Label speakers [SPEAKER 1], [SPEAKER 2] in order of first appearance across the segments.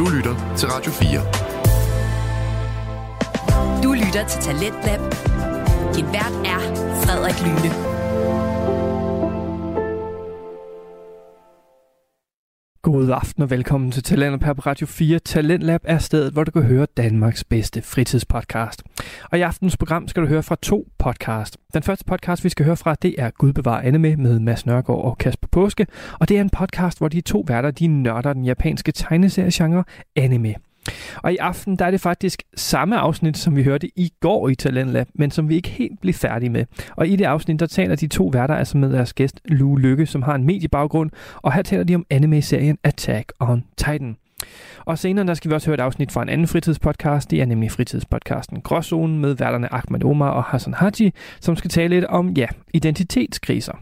[SPEAKER 1] Du lytter til Radio 4.
[SPEAKER 2] Du lytter til Talentlab. Din vært er Frederik Lyne.
[SPEAKER 3] God aften og velkommen til Talentlab her på Radio 4. Talentlab er stedet, hvor du kan høre Danmarks bedste fritidspodcast. Og i aftens program skal du høre fra to podcast. Den første podcast, vi skal høre fra, det er Gud bevarer anime med Mads Nørgaard og Kasper Påske. Og det er en podcast, hvor de to værter, de nørder den japanske tegneseriegenre anime. Og i aften der er det faktisk samme afsnit, som vi hørte i går i Talentlab, men som vi ikke helt blev færdige med. Og i det afsnit, der taler de to værter altså med deres gæst Lue Lykke, som har en mediebaggrund, og her taler de om anime-serien Attack on Titan. Og senere der skal vi også høre et afsnit fra en anden fritidspodcast. Det er nemlig fritidspodcasten Gråzonen med værterne Ahmed Omar og Hassan Haji, som skal tale lidt om, ja, identitetskriser.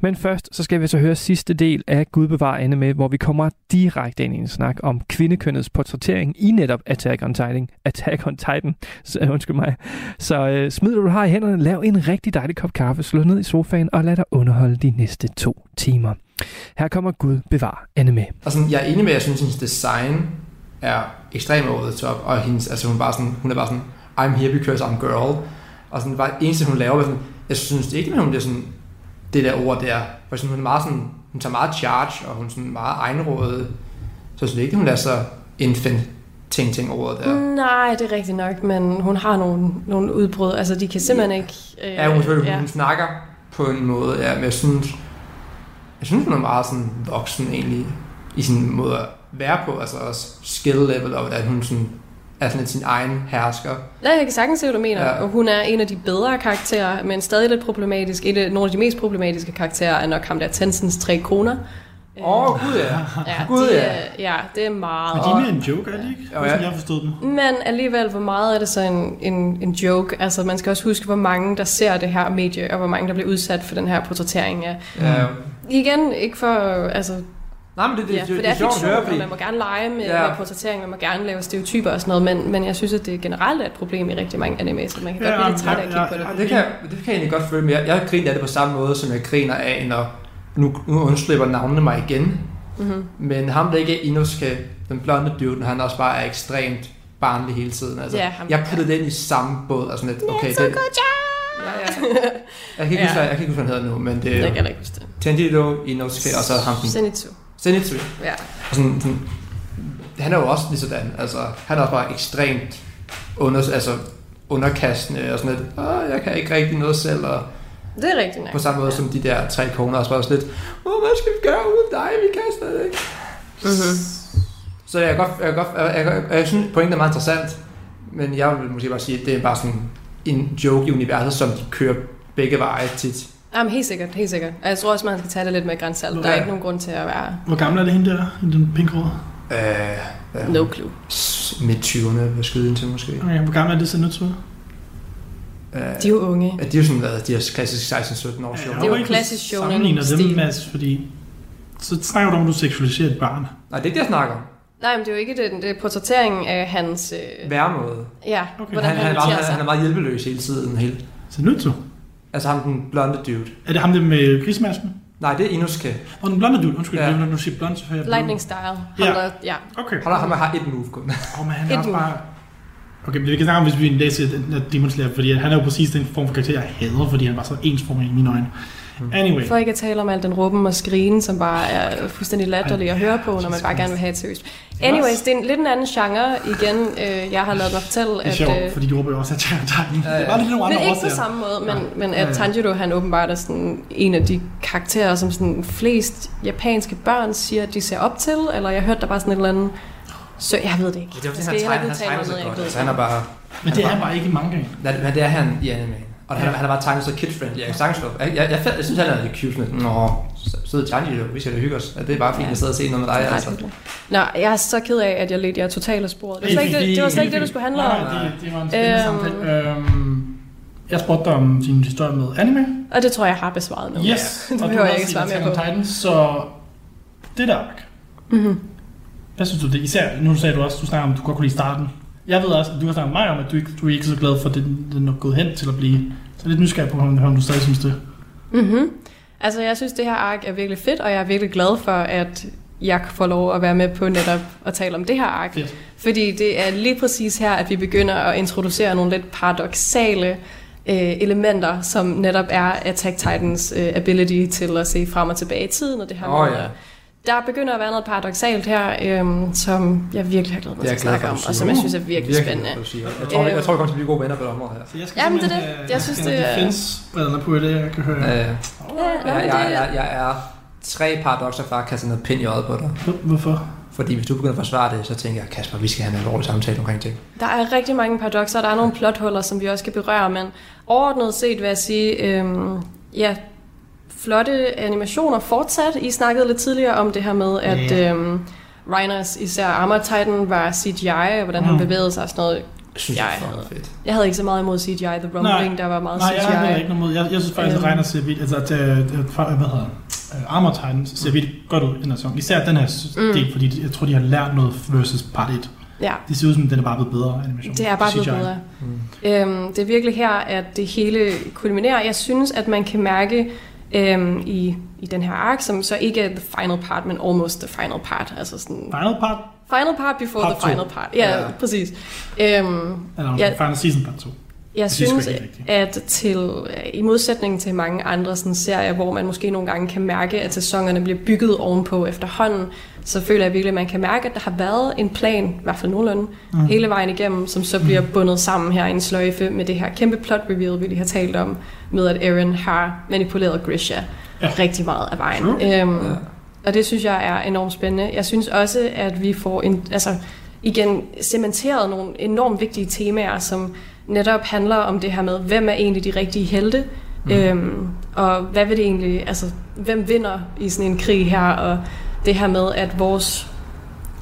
[SPEAKER 3] Men først så skal vi så høre sidste del af Gud bevar med, hvor vi kommer direkte ind i en snak om kvindekønnets portrættering i netop Attack on Titan. Attack on Titan, så, undskyld mig. Så øh, smid du har i hænderne, lav en rigtig dejlig kop kaffe, slå ned i sofaen og lad dig underholde de næste to timer. Her kommer Gud bevar anime.
[SPEAKER 4] Og sådan, jeg er enig med, at jeg synes, at hendes design er ekstremt over the top, og hendes, altså hun, bare sådan, hun er bare sådan, I'm here because I'm girl. Og sådan, bare eneste, hun laver, sådan, jeg synes ikke, at hun bliver sådan, det der ord der, for sådan, hun er meget sådan, hun tager meget charge, og hun er sådan meget egenrådet. Så jeg synes ikke, hun er så infant ting ting ordet der.
[SPEAKER 5] Nej, det er rigtigt nok, men hun har nogle, nogle udbrud, altså de kan simpelthen ikke...
[SPEAKER 4] Øh, ja, hun, hun, ja. hun snakker på en måde, ja, men jeg synes, jeg synes, hun er meget sådan voksen egentlig, i sin måde at være på, altså også skill level, og at hun sådan er sådan sin egen hersker.
[SPEAKER 5] Ja, jeg kan sagtens se, hvad du mener. Ja. Og hun er en af de bedre karakterer, men stadig lidt problematisk. En af, nogle af de mest problematiske karakterer er nok ham der Tensens tre koner.
[SPEAKER 4] Åh, oh, gud ja.
[SPEAKER 5] ja,
[SPEAKER 4] gud
[SPEAKER 5] de,
[SPEAKER 4] ja.
[SPEAKER 5] Ja, det er meget.
[SPEAKER 6] Men de er mere en joke, er det ikke?
[SPEAKER 4] Ja.
[SPEAKER 6] Som jeg har forstået dem.
[SPEAKER 5] Men alligevel, hvor meget er det så en, en, en joke? Altså, man skal også huske, hvor mange, der ser det her medie, og hvor mange, der bliver udsat for den her portrættering af...
[SPEAKER 4] Ja.
[SPEAKER 5] Igen, ikke for... Altså,
[SPEAKER 4] Nej, men det, det,
[SPEAKER 5] ja,
[SPEAKER 4] det, det,
[SPEAKER 5] det er
[SPEAKER 4] sjovt at høre, fordi...
[SPEAKER 5] man må gerne lege med,
[SPEAKER 4] Ja.
[SPEAKER 5] med portrættering, man må gerne lave stereotyper og sådan noget, men, men jeg synes, at det generelt er et problem i rigtig mange anime, så man kan godt
[SPEAKER 6] Ja,
[SPEAKER 5] blive lidt træt af at
[SPEAKER 6] ja,
[SPEAKER 5] kigge på det.
[SPEAKER 4] Ja, det, kan, jeg- det kan jeg egentlig godt føle, men jeg, jeg griner af det på samme måde, som jeg griner af, når nu, nu undslipper navnene mig igen.
[SPEAKER 5] Mm-hmm.
[SPEAKER 4] Men ham, der ikke er Inosuke, den blonde dude, han også bare er ekstremt barnlig hele tiden. Altså,
[SPEAKER 5] Ja, ham-
[SPEAKER 4] jeg puttede den i samme båd, og sådan lidt, okay, det, ja, ja. Jeg kan ikke
[SPEAKER 5] Ja.
[SPEAKER 4] huske, jeg kan ikke huske, hvad han hedder nu, men det
[SPEAKER 5] Jeg
[SPEAKER 4] er
[SPEAKER 5] kan heller ikke huske det.
[SPEAKER 4] Tenjiro Inosuke, og så ham den
[SPEAKER 5] Zenitsu.
[SPEAKER 4] Zenitsu.
[SPEAKER 5] Ja.
[SPEAKER 4] Og sådan, sådan, han er jo også lige sådan, altså, han er også bare ekstremt under, altså, underkastende og sådan lidt, Åh, jeg kan ikke rigtig noget selv, og
[SPEAKER 5] Det er rigtigt nok.
[SPEAKER 4] på samme måde som de der tre koner også bare sådan lidt, Åh, hvad skal vi gøre uden dig, vi kan slet ikke.
[SPEAKER 5] Mm-hmm.
[SPEAKER 4] Så jeg kan godt, jeg, kan godt, jeg, jeg, jeg, jeg synes, pointen er meget interessant, men jeg vil måske bare sige, at det er bare sådan en joke i universet, som de kører begge veje tit.
[SPEAKER 5] Jamen, helt sikkert, helt sikkert. Og jeg tror også, man skal tage det lidt med grænsalt. Der er
[SPEAKER 4] Ja.
[SPEAKER 5] ikke nogen grund til at være
[SPEAKER 6] Hvor gammel er det hende der, i den pink rød?
[SPEAKER 4] Øh, hvad,
[SPEAKER 5] no clue.
[SPEAKER 4] Midt 20'erne, hvad skyde ind til måske.
[SPEAKER 6] Okay, hvor gammel er det så nødt til?
[SPEAKER 4] Øh,
[SPEAKER 5] De er jo unge.
[SPEAKER 4] Ja, de er jo sådan været de her klassiske 16-17 år show.
[SPEAKER 5] Det er jo klassisk shonen
[SPEAKER 6] Sammenligner dem. Mads, fordi så snakker du om, at du seksualiserer et barn.
[SPEAKER 4] Nej, det er ikke det, jeg snakker om.
[SPEAKER 5] Nej, men det er jo ikke det. Det er portrætteringen af hans... Øh,
[SPEAKER 4] Væremåde.
[SPEAKER 5] ja,
[SPEAKER 6] Okay.
[SPEAKER 5] hvordan
[SPEAKER 4] Han, han,
[SPEAKER 5] han,
[SPEAKER 4] er meget,
[SPEAKER 5] bevæger sig.
[SPEAKER 4] han er meget hjælpeløs hele tiden. Hele.
[SPEAKER 6] Til.
[SPEAKER 4] Altså ham den blonde dude.
[SPEAKER 6] Er det ham der med grismasken?
[SPEAKER 4] Nej, det er Inosuke.
[SPEAKER 6] Og den blonde dude, undskyld,
[SPEAKER 4] Ja.
[SPEAKER 6] ja. når du siger blond, så får jeg blond.
[SPEAKER 5] Lightning style. Ham,
[SPEAKER 6] Ja.
[SPEAKER 5] der, ja.
[SPEAKER 6] Okay.
[SPEAKER 4] Han har, han har et move kun.
[SPEAKER 6] Åh, men han
[SPEAKER 5] Et
[SPEAKER 6] er også
[SPEAKER 5] move.
[SPEAKER 6] bare... Okay, men vi kan snakke om, hvis vi læser den der Demon Slayer, fordi han er jo præcis den form for karakter, jeg hader, fordi han var så ensformig i mine øjne. Anyway.
[SPEAKER 5] For ikke at tale om al den råben og skrigen, som bare er fuldstændig latterlig at høre på, når man bare gerne vil have et seriøst. Anyways, det er en, lidt en anden genre igen. Øh, jeg har lavet mig fortælle,
[SPEAKER 6] Det er
[SPEAKER 5] at...
[SPEAKER 6] sjovt,
[SPEAKER 5] øh,
[SPEAKER 6] fordi de råber jo også.
[SPEAKER 4] Ja, ja.
[SPEAKER 6] Det er bare lidt nogle
[SPEAKER 5] Men
[SPEAKER 6] andre
[SPEAKER 5] ikke på samme måde, men,
[SPEAKER 6] Ja.
[SPEAKER 5] men at. Tanjiro, han åbenbart er sådan en af de karakterer, som sådan flest japanske børn siger, at de ser op til, eller jeg hørte der bare sådan et eller andet... Så jeg ved det ikke.
[SPEAKER 4] Det er fordi,
[SPEAKER 5] skal
[SPEAKER 4] han tegner, han tegner så godt. Altså, han er bare...
[SPEAKER 6] Men det er han bare ikke i manga.
[SPEAKER 4] Nej, det- Men det er han i anime. Og han, han er bare tegnet så kid-friendly. Jeg, kan sagtens jeg, jeg, jeg, jeg, synes, han er lidt cute. Sådan, lidt, Nå, sød Tanjiro, vi skal da hygge os. Ja, Det er bare fint
[SPEAKER 5] Ja.
[SPEAKER 4] at sidde og se noget med dig.
[SPEAKER 5] Er
[SPEAKER 4] Altså.
[SPEAKER 5] Nå, jeg er så ked af, at jeg ledte jer totalt af sporet. Det var slet ikke det, det, var slet ikke det, det skulle handle om.
[SPEAKER 6] Nej, det, det var en spændende
[SPEAKER 5] Øhm.
[SPEAKER 6] samtale. Øhm, jeg spurgte dig om din historie med anime.
[SPEAKER 5] Og det tror jeg, jeg har besvaret nu.
[SPEAKER 6] Yes.
[SPEAKER 5] Det
[SPEAKER 6] og
[SPEAKER 5] behøver
[SPEAKER 6] du
[SPEAKER 5] jeg
[SPEAKER 6] har
[SPEAKER 5] ikke
[SPEAKER 6] også
[SPEAKER 5] svare
[SPEAKER 6] set
[SPEAKER 5] mere på.
[SPEAKER 6] on Titan, så det der ark.
[SPEAKER 5] Mm-hmm.
[SPEAKER 6] Hvad synes du det? Især, nu sagde du også, du snakker om, du godt kunne lide starten. Jeg ved også, at du har snakket med mig om, at du ikke, du er ikke så glad for, at den, den er gået hen til at blive... Så lidt nysgerrig på, om, om du stadig synes det.
[SPEAKER 5] Mm-hmm. Altså, jeg synes, det her ark er virkelig fedt, og jeg er virkelig glad for, at jeg får lov at være med på netop at tale om det her ark.
[SPEAKER 6] Fedt.
[SPEAKER 5] Fordi det er lige præcis her, at vi begynder at introducere nogle lidt paradoxale øh, elementer, som netop er Attack Titans øh, ability til at se frem og tilbage i tiden, og det her
[SPEAKER 4] Åh,
[SPEAKER 5] med,
[SPEAKER 4] ja.
[SPEAKER 5] at der begynder at være noget paradoxalt her, øhm, som jeg virkelig har glædet mig til at
[SPEAKER 4] jeg
[SPEAKER 5] snakke om, og som jeg synes er virkelig, spændende.
[SPEAKER 4] du siger. Jeg tror, jeg, jeg tror, vi kommer til at blive gode venner på det område her.
[SPEAKER 6] Så jeg skal
[SPEAKER 5] Jamen, det er det.
[SPEAKER 6] have-
[SPEAKER 5] Jeg synes,
[SPEAKER 6] have
[SPEAKER 5] det er-
[SPEAKER 6] defense-brillerne på i det, jeg kan høre.
[SPEAKER 4] Øh,
[SPEAKER 5] Ja,
[SPEAKER 4] jeg, jeg, jeg, jeg er tre paradoxer fra at kaste noget pind i øjet på dig.
[SPEAKER 6] Hvor- Hvorfor?
[SPEAKER 4] Fordi hvis du begynder at forsvare det, så tænker jeg, Kasper, vi skal have en alvorlig samtale omkring ting.
[SPEAKER 5] Der er rigtig mange paradoxer, der er nogle plothuller, som vi også skal berøre, men overordnet set vil jeg sige, øhm, ja, flotte animationer fortsat. I snakkede lidt tidligere om det her med, at
[SPEAKER 6] Ja.
[SPEAKER 5] øhm, Rhiners, især Armor Titan, var CGI, og hvordan han
[SPEAKER 6] Mm.
[SPEAKER 5] bevægede sig og sådan noget.
[SPEAKER 4] Jeg synes,
[SPEAKER 5] Jeg
[SPEAKER 4] det
[SPEAKER 5] havde-
[SPEAKER 4] fedt.
[SPEAKER 5] Jeg havde ikke så meget imod CGI. The Rumbling,
[SPEAKER 6] Nej.
[SPEAKER 5] der var meget
[SPEAKER 6] Nej, jeg har heller
[SPEAKER 5] CGI.
[SPEAKER 6] ikke noget mod. Jeg, jeg synes faktisk, at
[SPEAKER 5] Øhm.
[SPEAKER 6] Reiner ser vildt, altså at, øh, øh, fra- hvad hedder det? Øh, Armor Titans ser vildt godt ud i den her sæson. Især den her
[SPEAKER 5] Mm.
[SPEAKER 6] del, fordi jeg tror, de har lært noget versus part 1.
[SPEAKER 5] Ja,
[SPEAKER 6] Det ser ud som, den er bare blevet bedre animation.
[SPEAKER 5] det er bare blevet
[SPEAKER 6] CGI.
[SPEAKER 5] bedre.
[SPEAKER 4] Mm.
[SPEAKER 5] Øhm, det er virkelig her, at det hele kulminerer. Jeg synes, at man kan mærke øhm, i, i den her ark, som så ikke er the final part, men almost the final part. Altså sådan,
[SPEAKER 6] Final part,
[SPEAKER 5] final part before
[SPEAKER 6] Part
[SPEAKER 5] the final part. Ja,
[SPEAKER 4] Ja.
[SPEAKER 5] præcis. Øhm,
[SPEAKER 6] eller
[SPEAKER 5] ja.
[SPEAKER 6] final season part 2.
[SPEAKER 5] jeg
[SPEAKER 6] synes
[SPEAKER 5] at til, i modsætning til mange andre sådan, serier, hvor man måske nogle gange kan mærke, at sæsonerne bliver bygget ovenpå efterhånden, så føler jeg virkelig, at man kan mærke, at der har været en plan, i hvert fald nogenlunde, mm. hele vejen igennem, som så bliver bundet sammen her i en sløjfe med det her kæmpe plot reveal, vi lige har talt om, med at Aaron har manipuleret Grisha ja. Rigtig meget af vejen.
[SPEAKER 6] True.
[SPEAKER 5] Øhm,
[SPEAKER 4] Ja.
[SPEAKER 5] og det synes jeg er enormt spændende. Jeg synes også, at vi får en, altså, igen cementeret nogle enormt vigtige temaer, som netop handler om det her med, hvem er egentlig de rigtige helte, mm. øhm, og hvad vil det egentlig, altså, hvem vinder i sådan en krig her, og det her med, at vores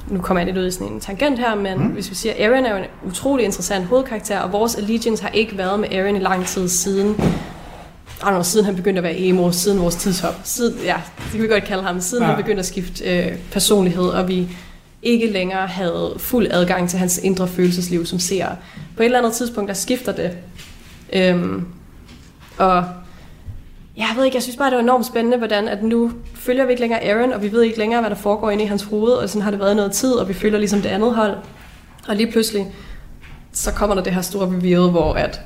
[SPEAKER 5] nu kommer jeg lidt ud i sådan en tangent her, men mm. hvis vi siger, Aaron er jo en utrolig interessant hovedkarakter, og vores allegiance har ikke været med Aaron i lang tid siden, I don't know, siden han begyndte at være emo, siden vores tidshop, siden, ja, det kan vi godt kalde ham, siden. Ja. han begyndte at skifte øh, personlighed, og vi ikke længere havde fuld adgang til hans indre følelsesliv som ser. På et eller andet tidspunkt, der skifter det. Øhm, og jeg ved ikke, jeg synes bare, det var enormt spændende, hvordan at nu følger vi ikke længere Aaron, og vi ved ikke længere, hvad der foregår inde i hans hoved, og sådan har det været noget tid, og vi følger ligesom det andet hold. Og lige pludselig, så kommer der det her store reveal, hvor at,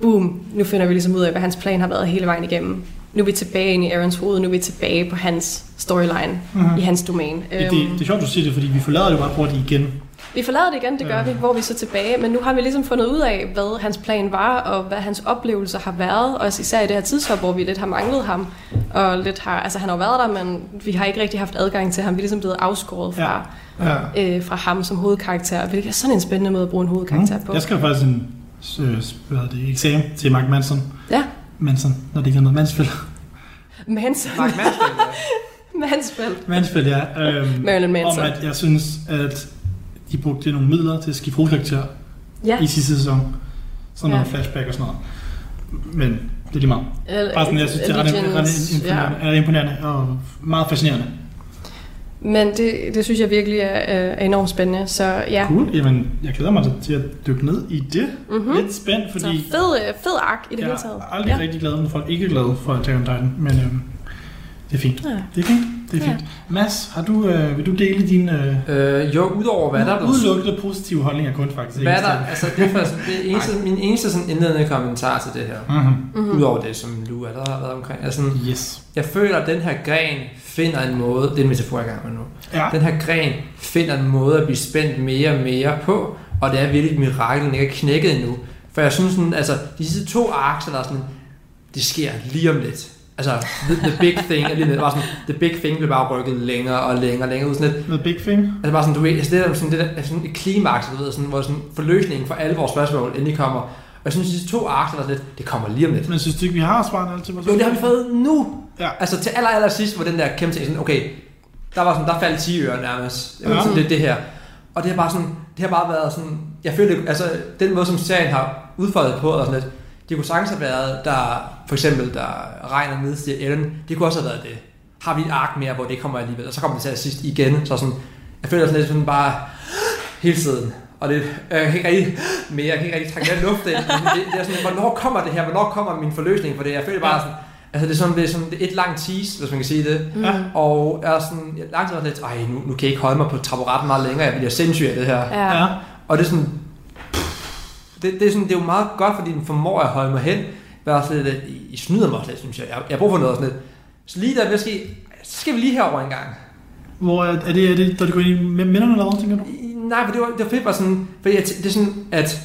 [SPEAKER 5] boom, nu finder vi ligesom ud af, hvad hans plan har været hele vejen igennem. Nu er vi tilbage inde i Aarons hoved, nu er vi tilbage på hans storyline, mm-hmm. i hans domæne.
[SPEAKER 6] Det, det, det er sjovt, du siger det, fordi vi forlader det jo ret hurtigt igen.
[SPEAKER 5] Vi forlader det igen, det gør
[SPEAKER 6] Ja.
[SPEAKER 5] vi, hvor vi er så tilbage, men nu har vi ligesom fundet ud af, hvad hans plan var, og hvad hans oplevelser har været, og især i det her tidshop, hvor vi lidt har manglet ham, og lidt har, altså han har været der, men vi har ikke rigtig haft adgang til ham, vi er ligesom blevet afskåret fra,
[SPEAKER 6] Ja.
[SPEAKER 5] øh, fra ham som hovedkarakter, hvilket er sådan en spændende måde at bruge en hovedkarakter på.
[SPEAKER 6] Mm. Jeg skal faktisk en øh, hvad det, eksamen til Mark Manson.
[SPEAKER 5] Ja,
[SPEAKER 6] Manson, når det ikke er noget Mansfield.
[SPEAKER 5] Manson,
[SPEAKER 4] Mark Mansfield, ja.
[SPEAKER 5] Mansfield,
[SPEAKER 6] Mansfield, ja. Øhm,
[SPEAKER 5] Marilyn Manson.
[SPEAKER 6] Om at jeg synes, at de brugte nogle midler til at skifte hovedkarakter
[SPEAKER 5] Ja,
[SPEAKER 6] i sidste sæson. Sådan
[SPEAKER 5] Ja.
[SPEAKER 6] noget flashback og sådan noget. Men det er lige meget. Bare sådan, jeg synes, det er ret, imponerende, er imponerende og meget fascinerende.
[SPEAKER 5] Men det, det synes jeg virkelig er, er enormt spændende, så ja.
[SPEAKER 6] Cool. Jamen, jeg glæder mig til at dykke ned i det.
[SPEAKER 5] Mm-hmm.
[SPEAKER 6] Lidt spændt,
[SPEAKER 5] Så
[SPEAKER 6] fordi
[SPEAKER 5] fed, øh, fed ark i det
[SPEAKER 6] jeg
[SPEAKER 5] hele taget.
[SPEAKER 6] er aldrig rigtig glad, når folk ikke er glade for Attack on Titan. Men øhm, det er fint.
[SPEAKER 5] Ja.
[SPEAKER 6] Det er fint. Det er
[SPEAKER 5] Ja.
[SPEAKER 6] fint. Mads, har du, øh, vil du dele dine øh,
[SPEAKER 4] Øh, jo, udover hvad der er blevet
[SPEAKER 6] udelukkende positive holdninger kun faktisk?
[SPEAKER 4] Hvad der, altså det er faktisk, det eneste, min eneste sådan indledende kommentar til det her,
[SPEAKER 6] Mm-hmm.
[SPEAKER 4] Udover det, som Lu allerede har været omkring, sådan,
[SPEAKER 6] Yes.
[SPEAKER 4] jeg føler, at den her gren finder en måde, det er en metafor, jeg er gang med nu,
[SPEAKER 6] Ja.
[SPEAKER 4] den her gren finder en måde at blive spændt mere og mere på, og det er virkelig et mirakel, den ikke er knækket endnu. For jeg synes sådan, altså, de sidste to arks, der er sådan, det sker lige om lidt. Altså, the, the big thing, er lige lidt, bare sådan, the big thing bliver bare rykket længere og længere og længere ud, sådan lidt,
[SPEAKER 6] Med Big Thing.
[SPEAKER 4] Altså bare sådan, du ved, altså det er sådan, det der, sådan et klimaks, du ved, sådan, hvor sådan forløsningen for alle vores spørgsmål endelig kommer. Jeg synes, de to var sådan lidt, det kommer lige om lidt.
[SPEAKER 6] Men synes du ikke, vi har svaret altid?
[SPEAKER 4] Jo, det har vi fået nu.
[SPEAKER 6] Ja.
[SPEAKER 4] Altså til aller, aller sidst, hvor den der kæmpe ting, sådan, okay, der var sådan, der faldt 10 øre nærmest. Det
[SPEAKER 6] Ja.
[SPEAKER 4] sådan lidt det her. Og det har bare sådan, det har bare været sådan, jeg føler, det- altså den måde, som serien har udfordret på, og sådan lidt, det kunne sagtens have været, der for eksempel, der regner ned til Ellen, det kunne også have været det. Har vi et ark mere, hvor det kommer alligevel, og så kommer det til at sidst igen, så sådan, jeg føler sådan lidt sådan bare hele tiden. Og det, øh, jeg kan ikke rigtig mere, jeg kan ikke rigtig trække den luft ind. Det, det er sådan, hvornår kommer det her? Hvornår kommer min forløsning for det? Jeg føler bare sådan, Altså det er sådan, det er sådan det er et langt tease, hvis man kan sige det.
[SPEAKER 6] Ja.
[SPEAKER 4] Og er sådan, jeg langt lidt, ej, nu, nu kan jeg ikke holde mig på taburetten meget længere, jeg bliver sindssyg af det her.
[SPEAKER 5] Ja.
[SPEAKER 6] Ja.
[SPEAKER 4] Og det er sådan, det, det, er sådan, det er jo meget godt, fordi den formår at holde mig hen. Være sådan lidt, I, I snyder mig også lidt, synes jeg. Jeg, jeg har brug for noget sådan lidt. Så lige der, I- så skal vi lige herover en gang.
[SPEAKER 6] Hvor er, er det, er det, da du går ind i minderne eller hvad, tænker du?
[SPEAKER 4] Nej, for det var, det var fedt, var sådan, fordi jeg, det er sådan, at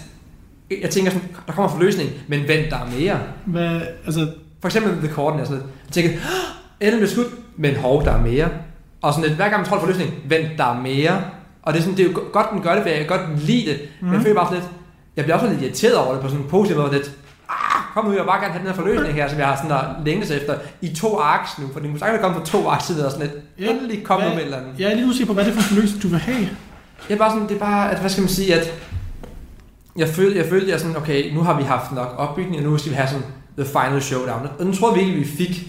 [SPEAKER 4] jeg tænker sådan, der kommer en forløsning, men vent, der er mere.
[SPEAKER 6] Hvad, altså,
[SPEAKER 4] For eksempel med The Corden, lidt, jeg tænker, Ellen bliver skudt, men hov, der er mere. Og sådan lidt, hver gang man tror, der er forløsning, vent, der er mere. Og det er, sådan, det er jo go- godt, den gør det, for jeg kan godt lide det. Mm. Men jeg føler bare sådan lidt, jeg bliver også lidt irriteret over det på sådan en positiv måde, lidt, ah, kom nu, jeg vil bare gerne have den her forløsning her, som jeg har sådan der længes efter, i to arks nu, for den kunne sagtens komme for to arks siden, og sådan lidt, endelig kom nu med et eller andet.
[SPEAKER 6] jeg er lidt usikker på, hvad det er for en forløsning, du vil have.
[SPEAKER 4] Jeg er bare sådan, det er bare, at, hvad skal man sige, at jeg følte, jeg følte, jeg sådan, okay, nu har vi haft nok opbygning, og nu skal vi have sådan the final showdown. Og den tror vi ikke, vi fik,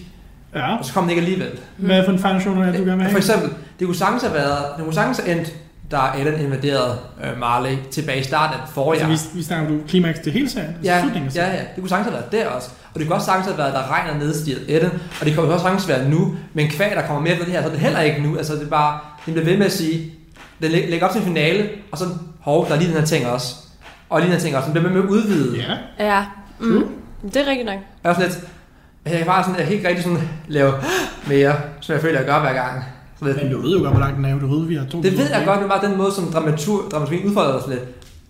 [SPEAKER 6] Ja.
[SPEAKER 4] og så kom den ikke alligevel.
[SPEAKER 6] Hvad for en final show, er det, du gerne vil
[SPEAKER 4] For eksempel, det kunne sagtens have været, det kunne sagtens have endt, da Ellen invaderede øh, Marley tilbage i starten af forrige
[SPEAKER 6] Altså, vi, vi snakker du klimaks til hele serien? Altså,
[SPEAKER 4] Ja,
[SPEAKER 6] slutningen af
[SPEAKER 4] ja,
[SPEAKER 6] serien.
[SPEAKER 4] ja, det kunne sagtens have været der også. Og det kunne også sagtens have været, der regner nedstiget Ellen, og det kunne også sagtens være nu, men kvæg, der kommer mere fra det her, så er det heller ikke nu. Altså, det er bare, den bliver ved med at sige, den læ- lægger op til en finale, og så, hov, der er lige den her ting også. Og lige den her ting også, den bliver med at udvide.
[SPEAKER 6] Ja.
[SPEAKER 5] Ja. Mm. Det er rigtigt nok.
[SPEAKER 4] Jeg er sådan lidt, jeg kan bare sådan, jeg kan ikke rigtig sådan lave mere, som jeg føler, jeg gør hver gang. Så lidt,
[SPEAKER 6] Men du ved jo godt, hvor langt den er. Du ved, vi har to
[SPEAKER 4] det ved jeg godt, men bare den måde, som dramatur, dramaturgien udfordrer os lidt.